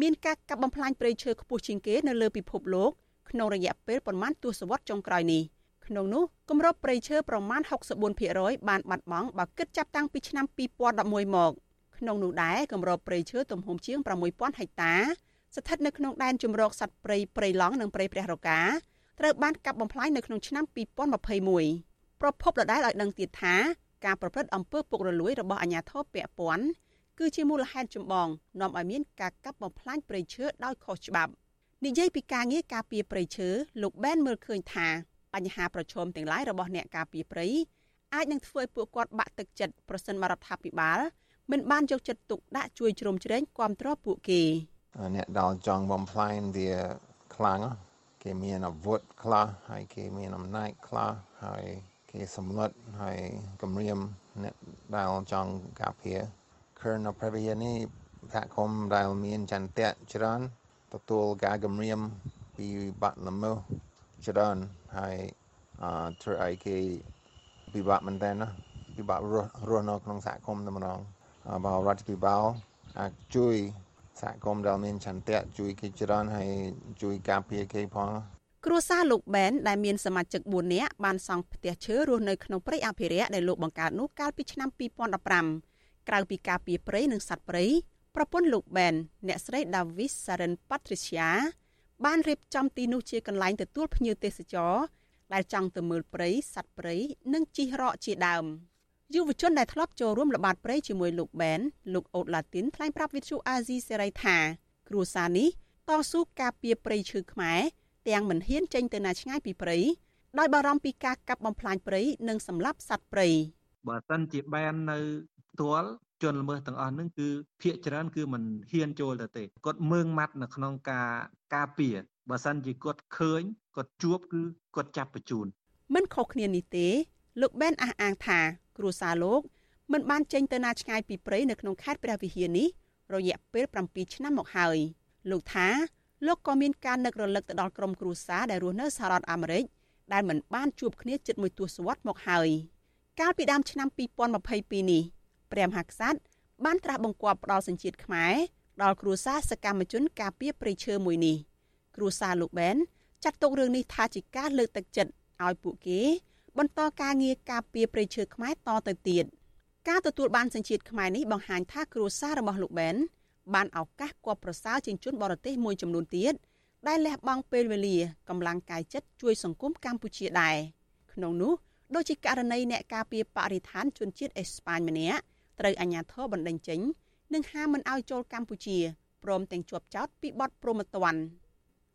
មានការកាប់បំផ្លាញព្រៃឈើខ្ពស់ជាងគេនៅលើពិភពលោកក្នុងរយៈពេលប្រមាណទសវត្សរ៍ចុងក្រោយនេះក្នុងនោះគម្របព្រៃឈើប្រមាណ64%បានបាត់បង់បើគិតចាប់តាំងពីឆ្នាំ2011មកក្នុងនោះដែរគម្របព្រៃឈើទំហំជាង6000ហិកតា ស្ថិតនៅក្នុងដែនជម្រកសត្វព្រៃព្រៃឡង់និងព្រៃព្រះរកាត្រូវបានកាប់បំផ្លាញនៅក្នុងឆ្នាំ2021ប្រពន្ធដដែលឲ្យដឹងទៀតថា ការប្រព្រឹត្តអំពើពុករលួយរបស់អាជ្ញាធរពាក់ព័ន្ធគឺជាមូលហេតុចម្បងនាំឲ្យមានការកាប់បំផ្លាញព្រៃឈើដោយខុសច្បាប់និយាយពីការងារការពារព្រៃឈើលោកបែនមើលឃើញថាបញ្ហាប្រឈមទាំងឡាយរបស់អ្នកការពារព្រៃអាចនឹងធ្វើឲ្យពួកគាត់បាក់ទឹកចិត្តប្រសិនបរដ្ឋាភិបាលមិនបានយកចិត្តទុកដាក់ជួយជ្រោមជ្រែងគ្រប់គ្រងពួកគេអ្នកដល់ចង់បំផ្លាញវាខ្លាំងគេមានអាវុធខ្លះហើយគេមានអំណាចខ្លះហើយ គេសម្លុតហើយគម្រាមអ្នកដែលចង់ការពារឃើញនៅប្រវត្តិនេះសហគមន៍ដែលមានចន្ទៈច្រើនទទួលការគម្រាមពីបាក់ល្មើសច្រើនហើយអឺធ្វើឲ្យគេពិបាកមែនតើណាពិបាករស់រស់នៅក្នុងសហគមន៍តែម្ដងបើរដ្ឋាភិបាលអាចជួយសហគមន៍ដែលមានចន្ទៈជួយគេច្រើនហើយជួយការពារគេផង គ្រួសារលោកបែនដែលមានសមាជិក4នាក់បានសង់ផ្ទះឈើរស់នៅក្នុងព្រៃអភិរក្សដែលលោកបង្កើតនោះកាលពីឆ្នាំ2015ក្រៅពីការពារព្រៃនិងសត្វព្រៃប្រពន្ធលោកបែនអ្នកស្រី Davis Saren Patricia បានរៀបចំទីនោះជាកន្លែងទទួលភ្ញៀវទេសចរដែលចង់ទៅមើលព្រៃសត្វព្រៃនិងជិះរកជាដើមយុវជនដែលធ្លាប់ចូលរួមល្បាតព្រៃជាមួយលោកបែនលោកអូតឡាទីនថ្លែងប្រាប់វិទ្យុអាស៊ីសេរីថាគ្រួសារនេះតស៊ូការពារព្រៃឈើខ្មែរ ទាំងមិនហ៊ានចេញទៅណាឆ្ងាយពីព្រៃដោយបារម្ភពីការកាប់បំផ្លាញព្រៃនិងសម្លាប់សត្វព្រៃបើសិនជាបែននៅផ្ទាល់ជនល្មើសទាំងអស់ហ្នឹងគឺភាកច្រើនគឺមិនហ៊ានចូលទៅទេគាត់មើងម៉ាត់នៅក្នុងការការពារបើសិនជាគាត់ឃើញគាត់ជួបគឺគាត់ចាប់បញ្ជូនមិនខុសគ្នានេះទេ លោកបែនអះអាងថា គ្រួសារលោកមិនបានចេញទៅណាឆ្ងាយពីព្រៃនៅក្នុងខេត្តព្រះវិហារនេះរយៈពេល7ឆ្នាំមកហើយលោកថា លោកក៏មានការនឹករលឹកទៅដល់ក្រុមគ្រួសារដែលរស់នៅសហរដ្ឋអាមេរិកដែលមិនបានជួបគ្នាជិតមួយទសវត្សរ៍មកហើយកាលពីដើមឆ្នាំ2022នេះព្រះមហាក្សត្របានត្រាស់បង្គាប់ផ្ដល់សញ្ជាតិខ្មែរដល់គ្រួសារសកម្មជនការពារព្រៃឈើមួយនេះគ្រួសារលោកបែនចាត់ទុករឿងនេះថាជាការលើកទឹកចិត្តឲ្យពួកគេបន្តការងារការពារព្រៃឈើខ្មែរតទៅទៀតការទទួលបានសញ្ជាតិខ្មែរនេះបង្ហាញថាគ្រួសាររបស់លោកបែន បានឱកាសគប់ប្រសើរជាងជនបរទេសមួយចំនួនទៀតដែលលះបង់ពេលវេលាកម្លាំងកាយចិត្តជួយសង្គមកម្ពុជាដែរក្នុងនោះដូចជាករណីអ្នកការពារបរិស្ថានជនជាតិអេស្ប៉ាញម្នាក់ត្រូវអាជ្ញាធរបណ្តេញចេញនិងហាមមិនឲ្យចូលកម្ពុជាព្រមទាំងជាប់ចោទពីបទព្រហ្មទណ្ឌ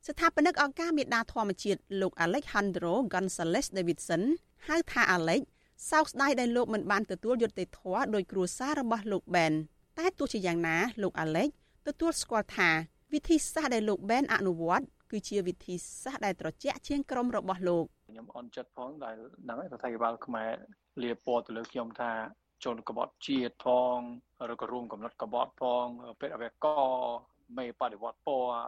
ស្ថាបនិកអង្គការមេដាធម្មជាតិលោក Alejandro Gonzalez Davidson ហៅថា Alex សោកស្ដាយដែលលោកមិនបានទទួលយុត្តិធម៌ដោយគ្រួសាររបស់លោក Ben តែទោះជាយ៉ាងណាលោក Alex ទទួលស្គាល់ថាវិធីសាស្ត្រដែលលោក Ben អនុវត្តគឺជាវិធីសាស្ត្រដែលត្រជាក់ជាងក្រុមរបស់លោកខ្ញុំអន់ចិត្តផងដែលដឹងរដ្ឋាភិបាលខ្មែរលាពណ៌ទៅលើខ្ញុំថាជនក្បត់ជាតិផងឬក៏រួមកំណត់ក្បត់ផងពេទ្យអវកមេបដិវត្តពណ៌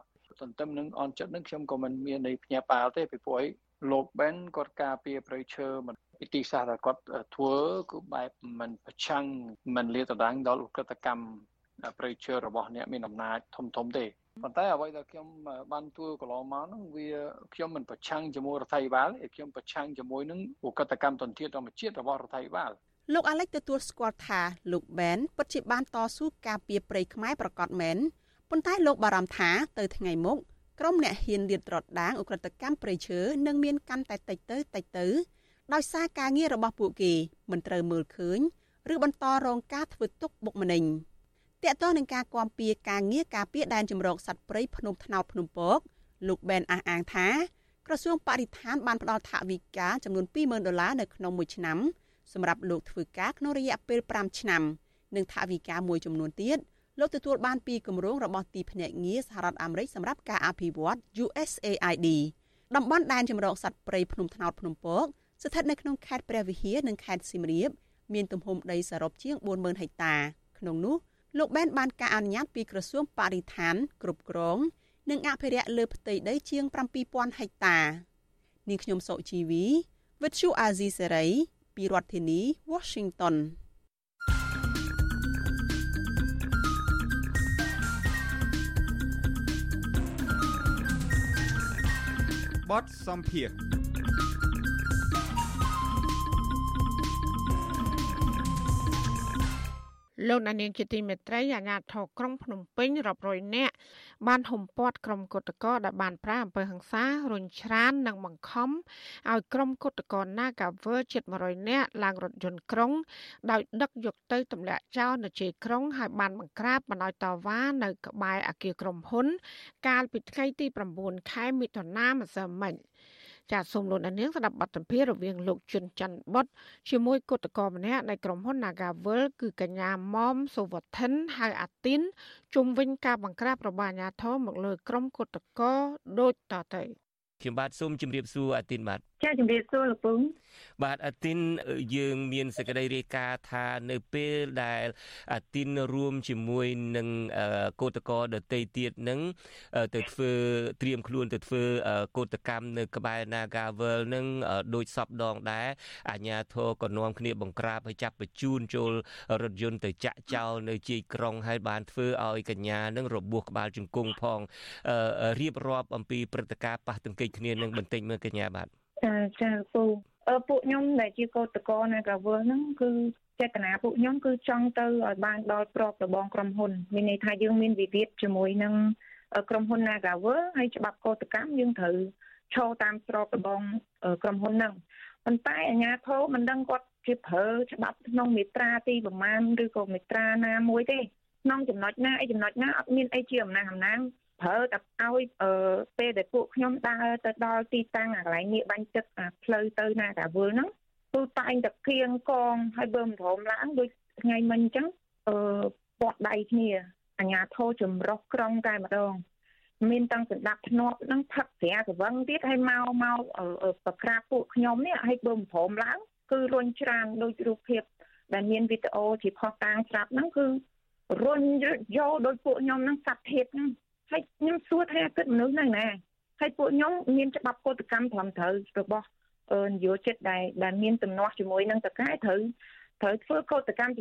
ទន្ទឹមនឹងអន់ចិត្តនឹងខ្ញុំក៏មិនមាននៃភ្ញាក់ផ្អើលទេពីព្រោះ លោក Ben គាត់ការពារប្រៃឈើមិនវិធីសាស្ត្រដែលគាត់ធ្វើគឺបែបមិនប្រឆាំងមិនលាតត្រដាងដល់ឧក្រិដ្ឋកម្មប្រៃឈើរបស់អ្នកមានអំណាចធំធំទេប៉ុន្តែអ្វីដែលខ្ញុំបានធ្វើកន្លងមកហ្នឹងវាខ្ញុំមិនប្រឆាំងជាមួយរដ្ឋាភិបាលទេខ្ញុំប្រឆាំងជាមួយនឹងឧក្រិដ្ឋកម្មទន្ទ្រានធម្មជាតិរបស់រដ្ឋាភិបាលលោកអាលិចទទួលស្គាល់ថាលោកបែនពិតជាបានតស៊ូការពារព្រៃខ្មែរប្រកាសមែនប៉ុន្តែលោកបារម្ភថាទៅថ្ងៃមុខ ក្រុមអ្នកហ៊ានលាតត្រដាងអ ுக ្រិតកម្មព្រៃឈើនឹងមានកាន់តែតិចទៅតិចទៅដោយសារការងាររបស់ពួកគេមិនត្រូវមើលឃើញឬបន្តរងការធ្វើទុកបុកម្នេញតកតនឹងការគាំពៀការងារការពារដែនជំរកសត្វព្រៃភ្នំថ្នោតភ្នំពកលោកបែនអះអាងថាក្រសួងបរិស្ថានបានផ្ដល់ថវិកាចំនួន20,000ដុល្លារនៅក្នុងមួយឆ្នាំសម្រាប់លោកធ្វើការក្នុងរយៈពេល5ឆ្នាំនិងថវិកាមួយចំនួនទៀត លោកទទួលបានពីគម្រោងរបស់ទីភ្នាក់ងារសហរដ្ឋអាមេរិកសម្រាប់ការអភិវឌ្ឍ USAID តំបន់ដែនជម្រកសត្វព្រៃភ្នំថ្នោតភ្នំពកស្ថិតនៅក្នុងខេត្តព្រះវិហារនិងខេត្តសៀមរាបមានទំហំដីសរុបជាង40000ហិកតាក្នុងនោះលោកបែនបានការអនុញ្ញាតពីក្រសួងបរិស្ថានគ្រប់គ្រង និងអភិរក្សលើផ្ទៃដីជាង7000ហិកតានាងខ្ញុំសុជីវីវិទ្យុអាស៊ីសេរីពីរដ្ឋធានី Washington បទសំភារលោកនាងជាទីមេត្រីអាជ្ញាធរក្រុងភ្នំពេញរាប់រយនាក់ បានហុំព័ទ្ធក្រុមគុតកោដែលបានប្រាអំពើហិង្សារុញច្រាននិងបង្ខំឲ្យក្រុមគុតកោ Nagavel ជិត100នាក់ឡើងរថយន្តក្រុង ដោយដឹកយកទៅទម្លាក់ចោលនៅជ័យក្រុងហើយបានបង្ក្រាបបណ្ដោយតវ៉ានៅក្បែរអគារក្រុមហ៊ុន កាលពីថ្ងៃទី9ខែមិថុនាម្សិលមិញ។ ចាសសូមលោកនាងស្ដាប់បទសម្ភាសន៍រវាងលោកជុនច័ន្ទបុតជាមួយគឧតកម្នាក់នៃក្រុមហ៊ុន Nagavel គឺកញ្ញាមុំសុវត្ថិនហៅអាទីនជុំវិញការបង្ក្រាបរបស់អាជ្ញាធរមកលើក្រុមគឧតកដូចតទៅខ្ញុំបាទសូមជម្រាបសួរអាទីនបាទចាជំរាបសួរលោកពងបាទអាទីនយើងមានសេចក្តីរាយការណ៍ថានៅពេលដែលអាទីនរួមជាមួយនឹងកោតកោដតីទៀតនឹងទៅធ្វើត្រៀមខ្លួនទៅធ្វើកោតកម្មនៅក្បែរ Nagavel នឹងដូចសពដងដែរអាញាធរក៏នាំគ្នាបង្ក្រាបឲ្យចាប់បញ្ជូនចូលរថយន្តទៅចាក់ចោលនៅជ័យក្រុងហើយបានធ្វើឲ្យកញ្ញានឹងរបួសក្បាលជង្គង់ផងរៀបរាប់អំពីព្រឹត្តិការណ៍ប៉ះទង្គិចគ្នានឹងបន្តិចមើលកញ្ញាបាទ ចាចាពូអឺពួកខ្ញុំដែលជាកោតក្រនៅកាវើហ្នឹងគឺចេតនាពួកខ្ញុំគឺចង់ទៅឲ្យបានដល់ប្របរបងក្រុមហ៊ុនមានន័យថាយើងមានវិវាទជាមួយនឹងក្រុមហ៊ុន Nagawer ហើយច្បាប់កោតកម្មយើងត្រូវឈរតាមស្របរបងក្រុមហ៊ុនហ្នឹងប៉ុន្តែអាជ្ញាធរមិនដឹងគាត់ជាប្រើច្បាប់ក្នុងមេត្រាទីប្រមាណឬក៏មេត្រាណាមួយទេក្នុងចំណុចណាអីចំណុចណាអត់មានអីជាអំណះអំណាង ប្រើតែឲ្យអឺពេលដែលពួកខ្ញុំដើរទៅដល់ទីតាំងអាកន្លែងនេះបាញ់ទឹកអាផ្លូវទៅណាកាវលហ្នឹងគឺតែងតែគៀងកងហើយបើមិនរមឡើងដូចថ្ងៃមិញអញ្ចឹងអឺពាត់ដៃគ្នាអញ្ញាធោចម្រុះក្រុងតែម្ដងមានតាំងសម្ដាប់ធ្នាប់នឹងផឹកស្រាកវឹងទៀតហើយមកមកប្រក្រាបពួកខ្ញុំនេះហើយបើមិនព្រមឡើងគឺរុញច្រានដូចរូបភាពដែលមានវីដេអូជាផុសតាងស្រាប់ហ្នឹងគឺរុញយកដោយពួកខ្ញុំហ្នឹងសັດធៀបហ្នឹង ហើយខ្ញុំសួរថាគិតមនុស្សនៅណាហើយពួកខ្ញុំមានច្បាប់កតកម្មត្រឹមត្រូវរបស់នយោជិតដែលដែលមានទំនាស់ជាមួយនឹងតកែត្រូវត្រូវធ្វើកតកម្ម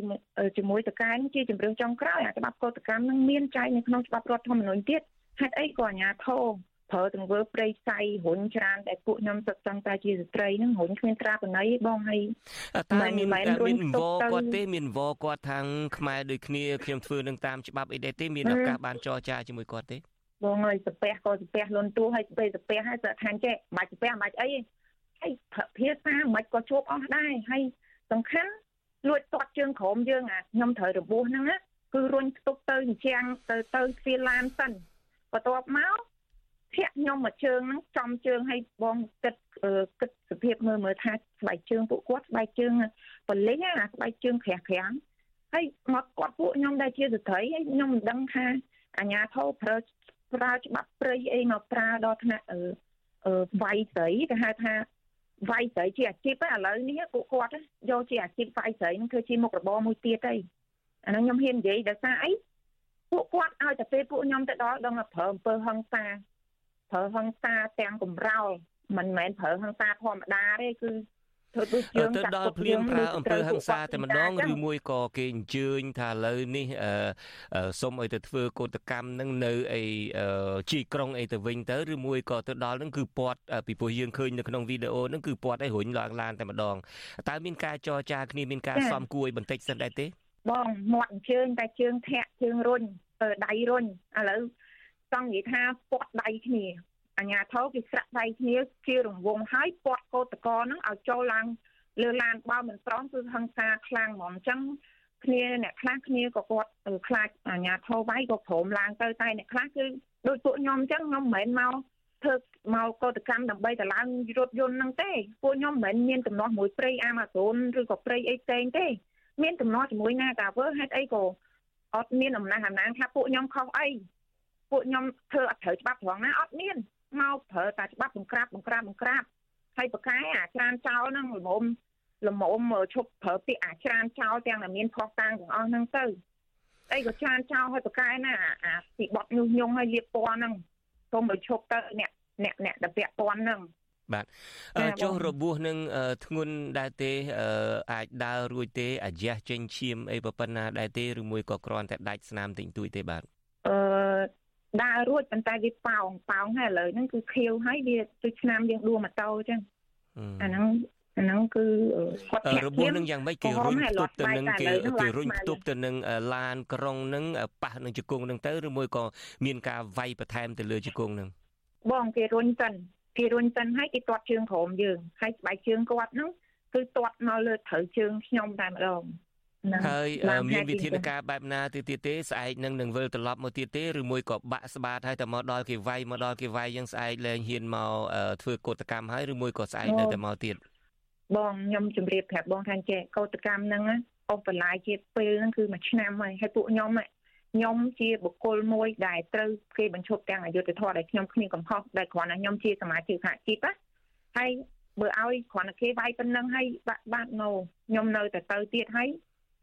ជាមួយតកែជាជំរឿនចុងក្រោយអាច្បាប់កតកម្មនឹងមានចែងនៅក្នុងច្បាប់រដ្ឋធម្មនុញ្ញទៀតហេតុអីក៏អាជ្ញាធរ ប្រើទង្វើព្រៃផ្សៃរុញច្រានតែពួកខ្ញុំសឹកសឹងតែជាស្ត្រីហ្នឹងរុញគ្មានត្រាបណៃបងហើយតើមានមានវគាត់ទេមានវគាត់ខាងខ្មែរដូចគ្នាខ្ញុំធ្វើនឹងតាមច្បាប់អីដែរទេមានឱកាសបានចរចាជាមួយគាត់ទេបងហើយសាពះក៏សាពះលន់ទួហើយទៅសាពះហើយស្ថានចេះមិនបាច់សាពះមិនបាច់អីហើយភាសាមិនក៏ជួបអស់ដែរហើយសំខាន់លួចទាត់ជើងក្រោមយើងអាខ្ញុំត្រូវរបួសហ្នឹងណាគឺរុញផ្ទុកទៅអញ្ចាំងទៅទៅទ្វារឡានសិនបន្ទាប់មក ធាក់ខ្ញុំមកជើងហ្នឹងចំជើងឲ្យបងគិតគិតសភាពមើលមើលថាស្បែកជើងពួកគាត់ស្បែកជើងបលិញអាស្បែកជើងក្រាស់ក្រាំងហើយមកគាត់ពួកខ្ញុំដែលជាស្ត្រីហើយខ្ញុំមិនដឹងថាអាញាធោប្រើប្រើច្បាប់ព្រៃអីមកប្រើដល់ថ្នាក់អឺវាយស្រីគេហៅថាវាយស្រីជាអាជីពឥឡូវនេះពួកគាត់យកជាអាជីពវាយស្រីនឹងធ្វើជាមុខរបរមួយទៀតទៅអានោះខ្ញុំហ៊ាននិយាយដោយសារអីពួកគាត់ឲ្យតែពេលពួកខ្ញុំទៅដល់ដល់ប្រើអំពើហិង្សា ប្រើហិង្សាទាំងកំរោលមិនមែនប្រើហិង្សាធម្មតាទេគឺធ្វើដូចយើងទៅដល់ភ្លាមប្រើអំពើហិង្សាតែម្ដងឬមួយក៏គេអញ្ជើញថាឥឡូវនេះសុំឲ្យទៅធ្វើកោតកម្មនឹងនៅអីជីក្រុងអីទៅវិញទៅឬមួយក៏ទៅដល់នឹងគឺពាត់ពីព្រោះយើងឃើញនៅក្នុងវីដេអូនឹងគឺពាត់ឲ្យរុញឡើងឡានតែម្ដងតើមានការចរចាគ្នាមានការសំគួរឲ្យបន្តិចសិនដែរទេបងមាត់អញ្ជើញតែជើងធាក់ជើងរុញដៃរុញឥឡូវច ង់និយាយថាពាត់ដៃគ្នាអញ្ញាធោគេស្រាក់ដៃគ្នាជារង្វង់ហើយពាត់កោតកោហ្នឹងឲ្យចូលឡើងលើឡានបើមិនប្រងគឺហឹង្សាខ្លាំងហ្មងអញ្ចឹងគ្នាអ្នកខ្លះគ្នាក៏គាត់ខ្លាចអញ្ញាធោវាយក៏ព្រមឡើងទៅតែអ្នកខ្លះគឺដូចពួកខ្ញុំអញ្ចឹងខ្ញុំមិនមែនមកធ្វើមកកោតកម្មដើម្បីទៅឡើងរថយន្តហ្នឹងទេពួកខ្ញុំមិនមែនមានទំនាស់មួយព្រៃអាម៉ាហ្សូនឬក៏ព្រៃអីផ្សេងទេ មានទំនាស់ជាមួយណាកាវើហេតុអីក៏អត់មានអំណះអំណាងថាពួកខ្ញុំខុសអី ពួកខ្ញុំធ្វើអត់ត្រូវច្បាប់ត្រង់ណាអត់មានមកប្រើតែច្បាប់បង្ក្រាបបង្ក្រាបបង្ក្រាបហើយប្រកែអាច្រានចោលហ្នឹងល្មមល្មមឈប់ប្រើពាក្យអាច្រានចោលទាំងដែលមានខុសតាំងទាំងអស់ហ្នឹងទៅអីក៏ច្រានចោលហើយប្រកែណាអាពីបត់ញុះញង់ហើយលៀបពណ៌ហ្នឹងសូមឲ្យឈប់ទៅអ្នកអ្នកអ្នកដែលពាក់ពណ៌ហ្នឹងបាទចុះរបួសនឹងធ្ងន់ដែរទេអាចដើររួចទេអាយ៉ះចេញឈាមអីប៉ុណ្ណាដែរទេឬមួយក៏គ្រាន់តែដាច់ស្នាមតិចតួចទេបាទអឺ ដើររួចប៉ុន្តែវាប៉ោងប៉ោងហើយឥឡូវហ្នឹងគឺខៀវហើយវាដូចឆ្នាំយើងដួលម៉ូតូអញ្ចឹងអាហ្នឹងអាហ្នឹងគឺគាត់ធាក់របួសនឹងយ៉ាងម៉េចគេរុញផ្ទប់ទៅនឹងគេគេរុញផ្ទប់ទៅនឹងឡានក្រុងនឹងប៉ះនឹងជង្គង់នឹងទៅឬមួយក៏មានការវាយបន្ថែមទៅលើជង្គង់នឹងបងគេរុញសិនគេរុញសិនហើយគេទាត់ជើងក្រោមយើងហើយស្បែកជើងគាត់ហ្នឹងគឺទាត់មកលើត្រូវជើងខ្ញុំតែម្ដង ហើយមានវិធានការបែបណាទៅទៀតទេស្អែកនឹងនឹងវិលត្រឡប់មកទៀតទេឬមួយក៏បាក់ស្បាតហើយតែមកដល់គេវាយមកដល់គេវាយយើងស្អែកលែងហ៊ានមកធ្វើកោតកម្មហើយឬមួយក៏ស្អែកនៅតែមកទៀតបងខ្ញុំជម្រាបប្រាប់បងថាចេះកោតកម្មហ្នឹងអូបន្លាយជាពេលហ្នឹងគឺមួយឆ្នាំហើយហើយពួកខ្ញុំខ្ញុំជាបុគ្គលមួយដែលត្រូវគេបញ្ឈប់ទាំងអយុធធម៌ដែលខ្ញុំគ្មានកំហុសដែលគ្រាន់តែខ្ញុំជាសមាជិកសហជីពណាហើយបើឲ្យគ្រាន់តែគេវាយប៉ុណ្ណឹងហើយបាក់បាត់ណូខ្ញុំនៅតែទៅទៀតហើយ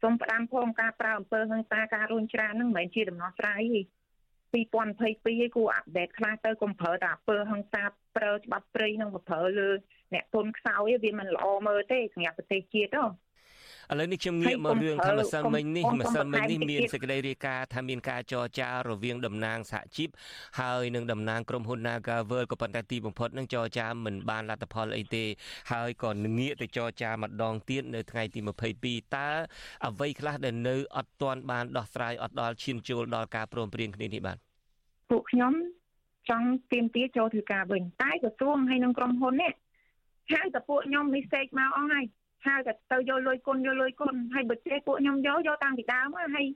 សូមផ្ដាំផងការប្រើអំពើហិង្សាការរុញច្រានហ្នឹងមិនមែនជាដំណោះស្រាយទេ2022ឯគួរអាប់ដេតខ្លះទៅកុំប្រើតែអំពើហិង្សាប្រើច្បាប់ព្រៃនឹងប្រើលើអ្នកទុនខ្សោយវាមិនល្អមើលទេសម្រាប់ប្រទេសជាតិទេ ឥឡូវនេះខ្ញុំងាកមករឿងថាម្សិលមិញនេះម្សិលមិញនេះមានសេចក្តីរាយការណ៍ថាមានការចរចារវាងតំណាងសហជីពហើយនឹងតំណាងក្រុមហ៊ុន Nagavel ក៏ប៉ុន្តែទីបំផុតនឹងចរចាមិនបានលទ្ធផលអីទេហើយក៏ងាកទៅចរចាម្ដងទៀតនៅថ្ងៃទី22តើអ្វីខ្លះដែលនៅអត់ទាន់បានដោះស្រាយអត់ដល់ឈានចូលដល់ការព្រមព្រៀងគ្នានេះបាទពួកខ្ញុំចង់ទៀមទាចូលធ្វើការវិញតែក្រសួងហើយនឹងក្រុមហ៊ុននេះហៅតែពួកខ្ញុំនេះសេកមកអស់ហើយ ហៅតែទៅយកលុយគុណយកលុយគុណហើយបើចេះពួកខ្ញុំយកយកតាំងពីដើមហើយ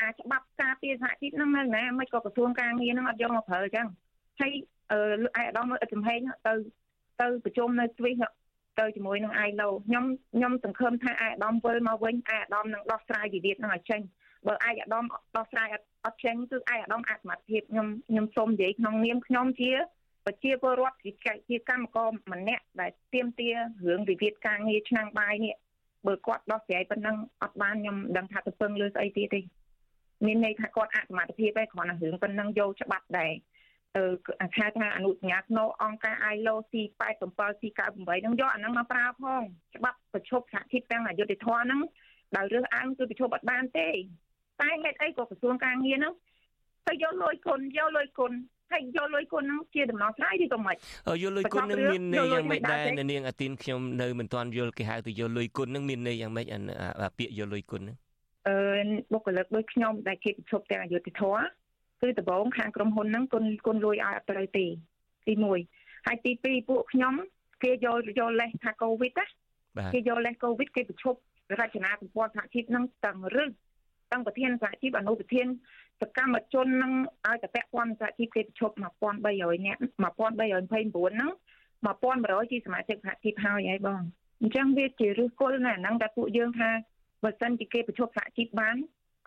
អាច្បាប់ការពារសហជីពហ្នឹងនៅណាមិនក៏ក្រសួងការងារហ្នឹងអត់យកមកប្រើអញ្ចឹងហើយអឺអាយដាមអត់ចំហែងទៅទៅប្រជុំនៅស្វីសទៅជាមួយនឹងអាយឡូខ្ញុំខ្ញុំសង្ឃឹមថាអាយដាមវិលមកវិញអាយដាមនឹងដោះស្រាយវិវាទហ្នឹងឲ្យចេញបើអាយអាដាមដោះស្រាយអត់ចេញគឺអាយអាដាមអសមត្ថភាពខ្ញុំខ្ញុំសូមនិយាយក្នុងនាមខ្ញុំជា ប្រជាពលរដ្ឋជាជាកម្មករម្នាក់ដែលទៀមទារឿងវិវាទការងារឆ្នាំបាយនេះបើគាត់ដោះស្រាយប៉ុណ្ណឹងអត់បានខ្ញុំដឹងថាទៅពឹងលើស្អីទៀតទេមានន័យថាគាត់អសមត្ថភាពឯងគ្រាន់តែរឿងប៉ុណ្ណឹងយកច្បាប់ដែរអឺហៅថាអនុសញ្ញាស្នូអង្គការ ILO C87 C98 ហ្នឹងយកអាហ្នឹងមកប្រើផងច្បាប់ប្រជុំសហជីពទាំងអយុធធម៌ហ្នឹងដោយរើសអើងគឺប្រជុំអត់បានទេតែហេតុអីក៏ក្រសួងការងារហ្នឹងទៅយកលុយគុណយកលុយគុណ ហើយយកលុយគុណហ្នឹងជាដំណោះស្រាយឬក៏មិនយកលុយគុណហ្នឹងមានន័យយ៉ាងម៉េចដែរនៅនាងអាទីនខ្ញុំនៅមិនទាន់យល់គេហៅទៅយកលុយគុណហ្នឹងមានន័យយ៉ាងម៉េចអាពាក្យយកលុយគុណហ្នឹងអឺបុគ្គលិកដូចខ្ញុំដែលគេប្រជុំទាំងអយុធធម៌គឺដំបូងខាងក្រុមហ៊ុនហ្នឹងគុណគុណលុយឲ្យអត់ត្រូវទេទី1ហើយទី2ពួកខ្ញុំគេយកយកលេសថាកូវីដណាបាទគេយកលេសកូវីដគេប្រឈប់រចនាសម្ព័ន្ធសហជីពនឹងទាំងរឹសទាំងប្រធានសហជីពអនុប្រធាន សកម្មជននឹងឲ្យតែពាក់ព័ន្ធសហជីពគេប្រឈប់1300នាក់1329ហ្នឹង1100ជាសមាជិកសហជីពហើយហើយបងអញ្ចឹងវាជាឫសគល់ណាស់ហ្នឹងតែពួកយើងថាបើសិនជាគេប្រឈប់សហជីពបាន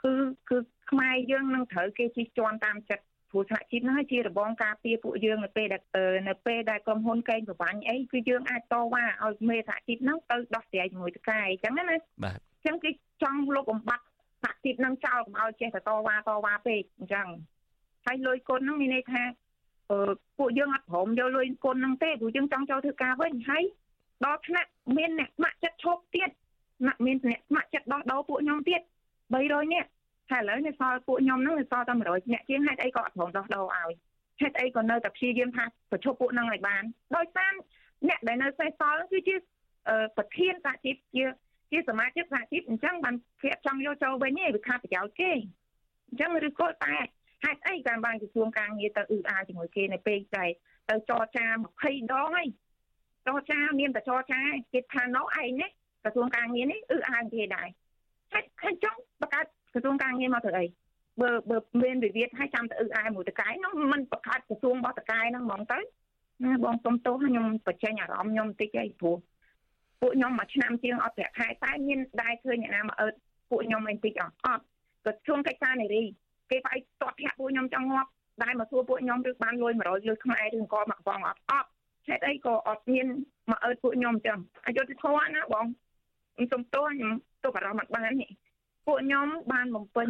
គឺគឺខ្មែរយើងនឹងត្រូវគេជិះជាន់តាមចិត្តព្រោះសហជីពហ្នឹងហើយជារបងការពារពួកយើងនៅពេលដែលអឺនៅពេលដែលក្រុមហ៊ុនកេងប្រវ័ញ្ចអីគឺយើងអាចតវ៉ាឲ្យមេសហជីពហ្នឹងទៅដោះស្រាយជាមួយតកែអញ្ចឹងណាបាទអញ្ចឹងគេចង់លុបបំបាត់ សហជីពហ្នឹងចោលកុំឲ្យចេះតែតវ៉ាតវ៉ាពេកអញ្ចឹងហើយលុយគុណហ្នឹងមានន័យថាអឺពួកយើងអត់ព្រមយកលុយគុណហ្នឹងទេព្រោះយើងចង់ចូលធ្វើការវិញហើយដល់ថ្នាក់មានអ្នកស្ម័គ្រចិត្តឈប់ទៀតអ្នកមានអ្នកស្ម័គ្រចិត្តដោះដូរពួកខ្ញុំទៀត300នាក់ហើយឥឡូវនៅសល់ពួកខ្ញុំហ្នឹងនៅសល់តែ100នាក់ជាងហេតុអីក៏អត់ព្រមដោះដូរឲ្យហេតុអីក៏នៅតែព្យាយាមថាប្រជុំពួកហ្នឹងឲ្យបានដោយសារអ្នកដែលនៅសេសសល់គឺជាអឺប្រធានសហជីពជា ជាសមាជិកសហជីពអញ្ចឹងបានគេចង់យកចូលវិញឯងវាខាតប្រយោជន៍គេអញ្ចឹងឬក៏តែហេតុអីការបានក្រសួងការងារទៅអ៊ឺអាជាមួយគេនៅពេលតែទៅចរចា20ដងហើយចរចាមានតែចរចាគេថានោះឯងណាក្រសួងការងារនេះអ៊ឺអាគេដែរហេតុហេតុចង់បង្កើតក្រសួងការងារមកធ្វើអីបើបើមានវិវាទហើយចាំទៅអ៊ឺអាមួយតកែនោះมันបង្កើតក្រសួងរបស់តកែហ្នឹងហ្មងទៅណាបងសុំទោសខ្ញុំបញ្ចេញអារម្មណ៍ខ្ញុំបន្តិចអីព្រោះ ពួកខ្ញុំមួយឆ្នាំជាងអត់ប្រាក់ខែតែមានដែរឃើញអ្នកណាមកអើតពួកខ្ញុំឯងតិចអត់អត់ក៏ជួងកិច្ចការនារីគេផ្អែកតតធាក់ពួកខ្ញុំចង់ងាប់ដែរមកសួរពួកខ្ញុំឬបានលុយ100លុយខ្មែរឬអង្គមកបងអត់អត់ហេតុអីក៏អត់មានមកអើតពួកខ្ញុំចឹងអយុធធម៌ណាបងខ្ញុំសុំទោសខ្ញុំទុកអារម្មណ៍អត់បាននេះពួកខ្ញុំបានបំពេញ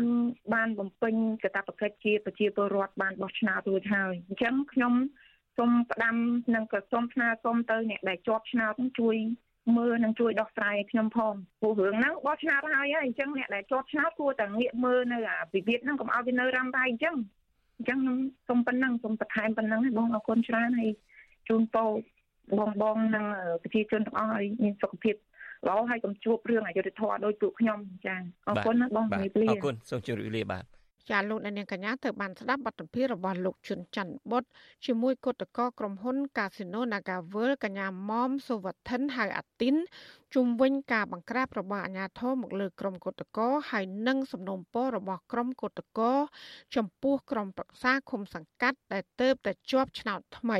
បានបំពេញកាតព្វកិច្ចជាប្រជាពលរដ្ឋបានបោះឆ្នោតរួចហើយអញ្ចឹងខ្ញុំសូមផ្ដាំនិងក៏សូមស្នើសុំទៅអ្នកដែលជាប់ឆ្នោតហ្នឹងជួយ មើលនិងជួយដោះស្រាយឲ្យខ្ញុំផងព្រោះរឿងហ្នឹងបោះឆ្នោតហើយហើយអញ្ចឹងអ្នកដែលជាប់ឆ្នោតគួរតែងាកមើលនៅអាវិវាទហ្នឹងកុំឲ្យវានៅរ៉ាំរ៉ៃអញ្ចឹងអញ្ចឹងខ្ញុំសូមប៉ុណ្ណឹងសូមបន្ថែមប៉ុណ្ណឹងហើយបងអរគុណច្រើនហើយជូនពរបងបងនិងប្រជាជនទាំងអស់ឲ្យមានសុខភាពល្អហើយកុំជួបរឿងអយុត្តិធម៌ដោយពួកខ្ញុំចាអរគុណណាបងបាទជំរាបលាអរគុណសូមជម្រាបលាបាទ ចាលោកអ្នកនាងកញ្ញាទៅបានស្ដាប់បទសម្ភាសន៍របស់លោកជុនច័ន្ទបុតជាមួយគឧតកោក្រុមហ៊ុន Casino NagaWorld កញ្ញាមុំសុវត្ថិនហៅអាទីនជុំវិញការបង្ក្រាបរបស់អាជ្ញាធរមកលើក្រុមគឧតកោហើយនិងសំណុំពររបស់ក្រុមគឧតកោចំពោះក្រុមប្រឹក្សាឃុំសង្កាត់ដែលទៅបតែជាប់ឆ្នោតថ្មី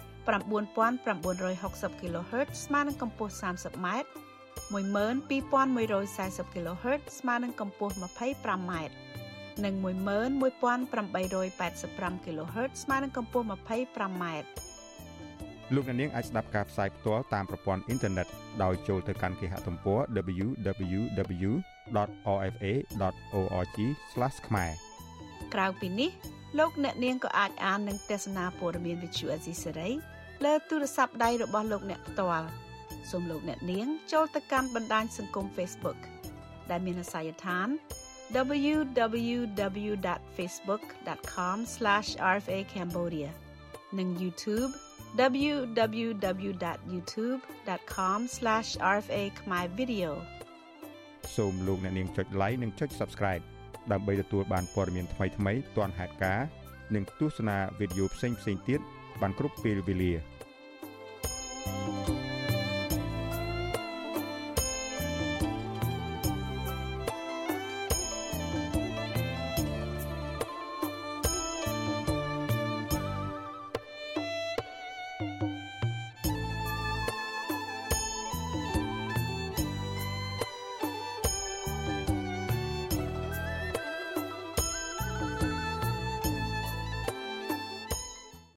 9960 kHz ស្មើនឹងកម្ពស់ 30m 12140 kHz ស្មើនឹងកម្ពស់ 25m និង11885 kHz ស្មើនឹងកម្ពស់ 25m លោកអ្នកនាងអាចស្ដាប់ការផ្សាយផ្ទាល់តាមប្រព័ន្ធអ៊ីនធឺណិតដោយចូលទៅកាន់គេហទំព័រ www.rfa.org/ ខ្មែរក្រៅពីនេះ លោកអ្នកនាងក៏អាចអាននិងទស្សនាព័ត៌មានវិទ្យុអេស៊ីសេរីលើទូរស័ព្ទដៃរបស់លោកអ្នកផ្ទាល់សូមលោកអ្នកនាងចូលទៅកាន់បណ្ដាញសង្គម Facebook ដែលមានអាសយដ្ឋាន www.facebook.com/rfa cambodia និង YouTube www.youtube.com/rfa khmer video សូមលោកអ្នកនាងចុច like និងចុច Subscribe ដើម្បីទទួលបានព័ត៌មានថ្មីៗទាន់ហេតុការណ៍និងទស្សនាវីដេអូផ្សេងៗទៀតបានគ្រប់ពេលវេលា thank you